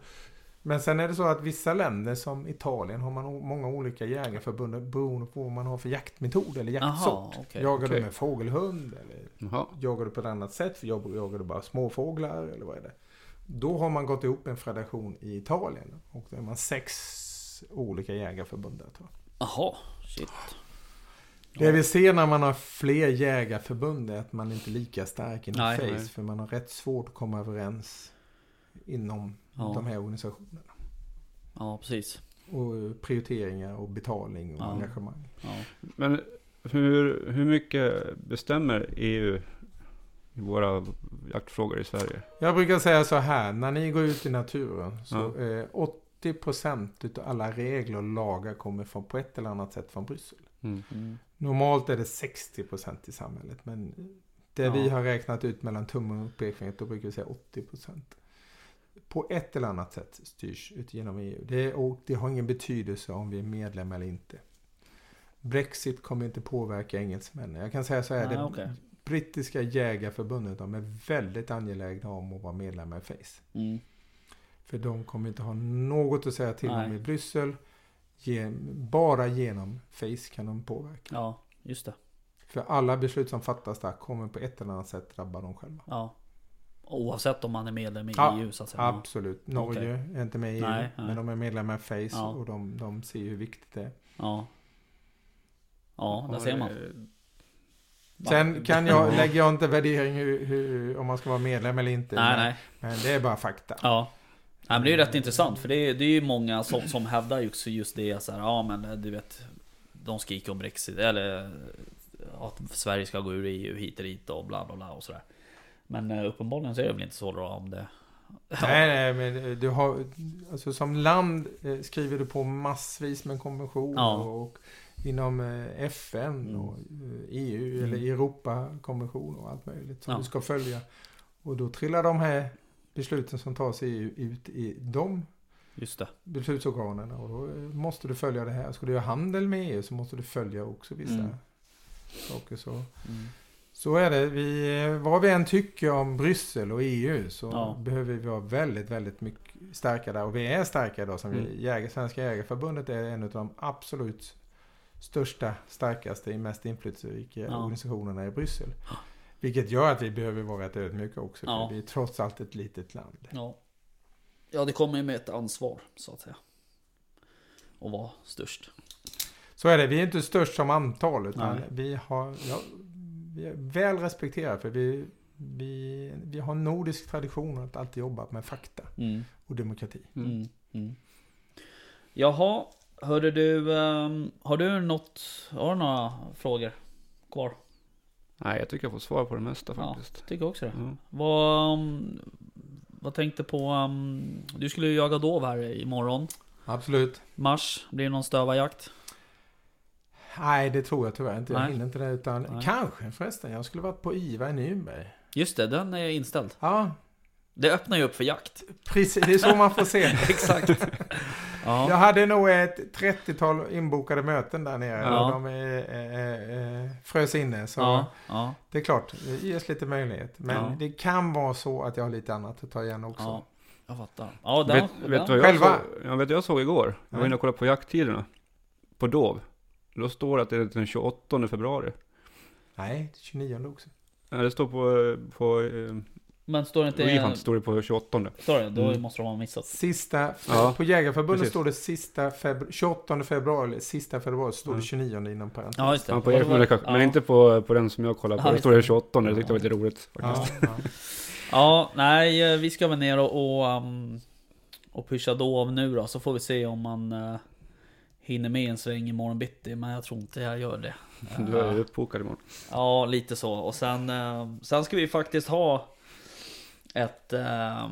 Men sen är det så att vissa länder som Italien har man många olika jägarförbund beroende på vad man har för jaktmetod eller jaktsort. Jaha, okej. Jagar Okej. du med fågelhund eller jagar du på ett annat sätt? Jagar, jagar du bara småfåglar eller vad är det? Då har man gått ihop en federation i Italien och då är man sex olika jägarförbund där tror jag. Jaha, shit. Det vi ser när man har fler jägarförbund är att man inte är lika stark inom Nej. Face. Nej. För man har rätt svårt att komma överens inom Ja. de här organisationerna. Ja, precis. Och prioriteringar och betalning och Ja. engagemang. Ja. Men hur, hur mycket bestämmer EU i våra jaktfrågor i Sverige? Jag brukar säga så här, när ni går ut i naturen så Ja. eh, 80% utav alla regler och lagar kommer från på ett eller annat sätt från Bryssel. Mm. Mm. Normalt är det 60% i samhället men det Ja. vi har räknat ut mellan tummen och pekfingret då brukar vi säga 80%. På ett eller annat sätt styrs ut genom EU. Det, och det har ingen betydelse om vi är medlem eller inte. Brexit kommer inte påverka engelsmännen. Jag kan säga så här. Nej, det okej. brittiska jägarförbundet de är väldigt angelägna om att vara medlemmar i FACE. Mm. För de kommer inte ha något att säga till om Nej. i Bryssel. Bara genom FACE kan de påverka. Ja, just det. För alla beslut som fattas där kommer på ett eller annat sätt drabba dem själva. Ja. Oavsett om man är medlem i Ja, EU så att säga. Absolut. Norge är inte med i EU. Nej, nej. Men de är medlemmar i FACE Ja. och de, de ser hur viktigt det är. Ja. Ja, där ser man. Sen kan jag, Ja. lägger jag inte värdering hur, hur, om man ska vara medlem eller inte. Nej, men, nej. men det är bara fakta. Ja. Nej, men det är ju rätt intressant för det är, det är ju många som, som hävdar just, just det så här, ja men eh, du vet De skriker om Brexit eller eh, Att Sverige ska gå ur EU hit och dit och bla bla bla och sådär Men eh, uppenbarligen så är det väl inte så då om det Nej, nej, men du har, alltså som land skriver du på massvis med konventioner Ja. och inom FN Mm. och EU Mm. eller Europakonventioner och allt möjligt som Ja. du ska följa. Och då trillar de här besluten som tas i EU ut i de Just det. beslutsorganen. Och då eh, måste du följa det här. Ska du göra handel med EU så måste du följa också vissa Mm. saker. Så. Mm. så är det. Vi, eh, vad vi än tycker om Bryssel och EU så Ja. behöver vi vara väldigt, väldigt mycket starka där. Och vi är starka idag. Som Mm. vi, jägar, Svenska Jägareförbundet är en av de absolut största, starkaste, mest inflytelserika Ja. organisationerna i Bryssel. Vilket gör att vi behöver vara rätt ödmjuka också. Ja. För vi är trots allt ett litet land. Ja. Ja, det kommer ju med ett ansvar, så att säga. Och vara störst. Så är det. Vi är inte störst som antal. Utan Nej. vi, har, ja, vi är väl respekterade. För vi, vi, vi har nordisk tradition att alltid jobba med fakta Mm. och demokrati. Mm. Mm. Jaha, hörde du, ehm, har du något, har du några frågor kvar? Nej, jag tycker jag får svar på det mesta Ja. faktiskt. Tycker också det. Ja. Vad, um, vad tänkte på, um, du skulle ju jaga dov här imorgon. Absolut. Mars, blir det någon stövarjakt? Nej, det tror jag tyvärr inte. Jag Nej. hinner inte det. Utan Nej. kanske förresten. Jag skulle varit på IVA i Nürnberg. Just det, den är inställd. Ja, Det öppnar ju upp för jakt. precis. Det är så man får se. Exakt. Jag Ja, hade nog ett 30-tal inbokade möten där nere. Ja. Och de är, är, är, frös inne. Så ja, ja, det är klart, det ges lite möjlighet. Men Ja. det kan vara så att jag har lite annat att ta igen också. ja. Jag fattar. Ja, den, Vet, den. vet vad jag Själva? såg? Jag vet vad jag såg igår? Jag var Nej. inne och kollade på jakttiderna. På Dov. Då står det att det är den 28 februari. Nej, 29 också. Ja, det står på, på eh, Men står det inte... Wehunt står det på 28. Står det? Då Mm. måste de ha missat. Sista, Ja, på Jägarförbundet precis. står det sista febru- 28 februari, sista februari, står det Ja. 29 inom parentes. Ja, just det. Ja, på Och var- men, det- men ja. inte på, på den som jag kollade på. Ja, det står det det. 28. Det tyckte jag var lite roligt faktiskt. Ja, ja. Ja, nej, eh, vi ska väl ner och, och, um, och pusha dov nu då, så får vi se om man uh, hinner med en sväng imorgon bitti, men jag tror inte jag gör det. Du är Eh, ju uppbokad imorgon. Ja, lite så. Och sen, eh, sen ska vi faktiskt ha ett... eh,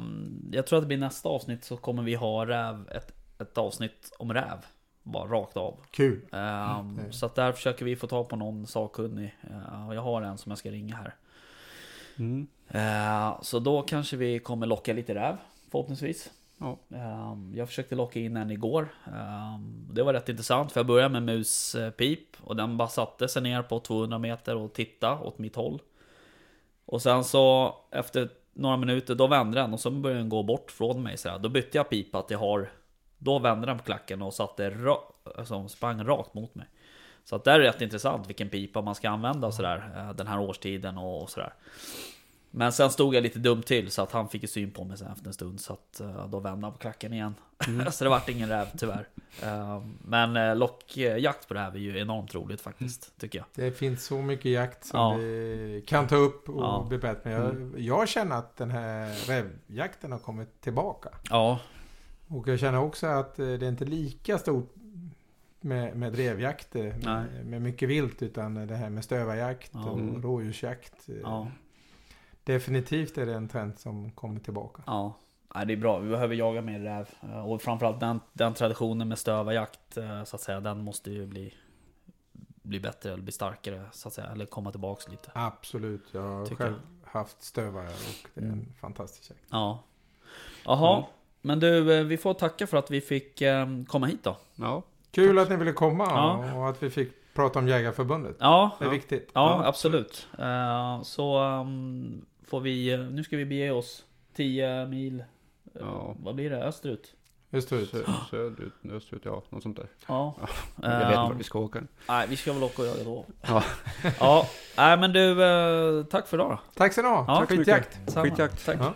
jag tror att det blir nästa avsnitt så kommer vi ha räv, ett, ett avsnitt om räv. Bara rakt av. Kul. Eh, Mm. Så att där försöker vi få tag på någon sakkunnig. Eh, jag har en som jag ska ringa här. Mm. Eh, Så då kanske vi kommer locka lite räv, förhoppningsvis. Ja. Eh, Jag försökte locka in en igår. Eh, Det var rätt intressant för jag började med muspip och den bara satte sig ner på 200 meter och tittade åt mitt håll. Och sen så efter några minuter då vände den och så började den gå bort från mig. Så här. Då bytte jag pipa till har. Då vände den på klacken och satte ra- alltså, sprang rakt mot mig. Så att det är rätt intressant vilken pipa man ska använda sådär eh, den här årstiden och, och sådär. Men sen stod jag lite dumt till så att han fick ju syn på mig sen efter en stund så att eh, då vände han på klacken igen. så det vart ingen räv tyvärr. Eh, Men eh, lockjakt på det här är ju enormt roligt faktiskt, tycker jag. Det finns så mycket jakt som Ja. vi kan ta upp och Ja. bli bättre med. Jag, jag känner att den här rävjakten har kommit tillbaka. Ja, Och jag känner också att det är inte lika stort med, med drevjakt, med, med mycket vilt, utan det här med stövarjakt Ja. och rådjursjakt. eh, ja, Definitivt är det en trend som kommer tillbaka. ja. Nej, det är bra, vi behöver jaga mer räv. Eh, Och framförallt den, den traditionen med stövarjakt, eh, så att säga, den måste ju bli, bli bättre eller bli starkare, så att säga. Eller komma tillbaks lite. Absolut, jag har Tycker själv haft stövare och det är en Mm. fantastisk jakt. Ja. Jaha, Mm. men du, eh, vi får tacka för att vi fick komma hit då. Ja, Kul att ni ville komma Ja. och att vi fick prata om Jägarförbundet. Ja, Det är Ja. viktigt. ja, Ja. absolut. Så ehm, får vi, eh, nu ska vi bege oss 10 mil, eh, Ja. vad blir det, österut? Österut. sö, söderut, österut, ja, något sånt där. Ja. Jag vet inte Ehm, vart vi ska åka. Nej, vi ska väl åka och jaga då. Ja. ja, nej men du, eh, tack för idag då. Tack så ni ha. Ja, Tack skitjakt. Skitjakt. Tack. Ja.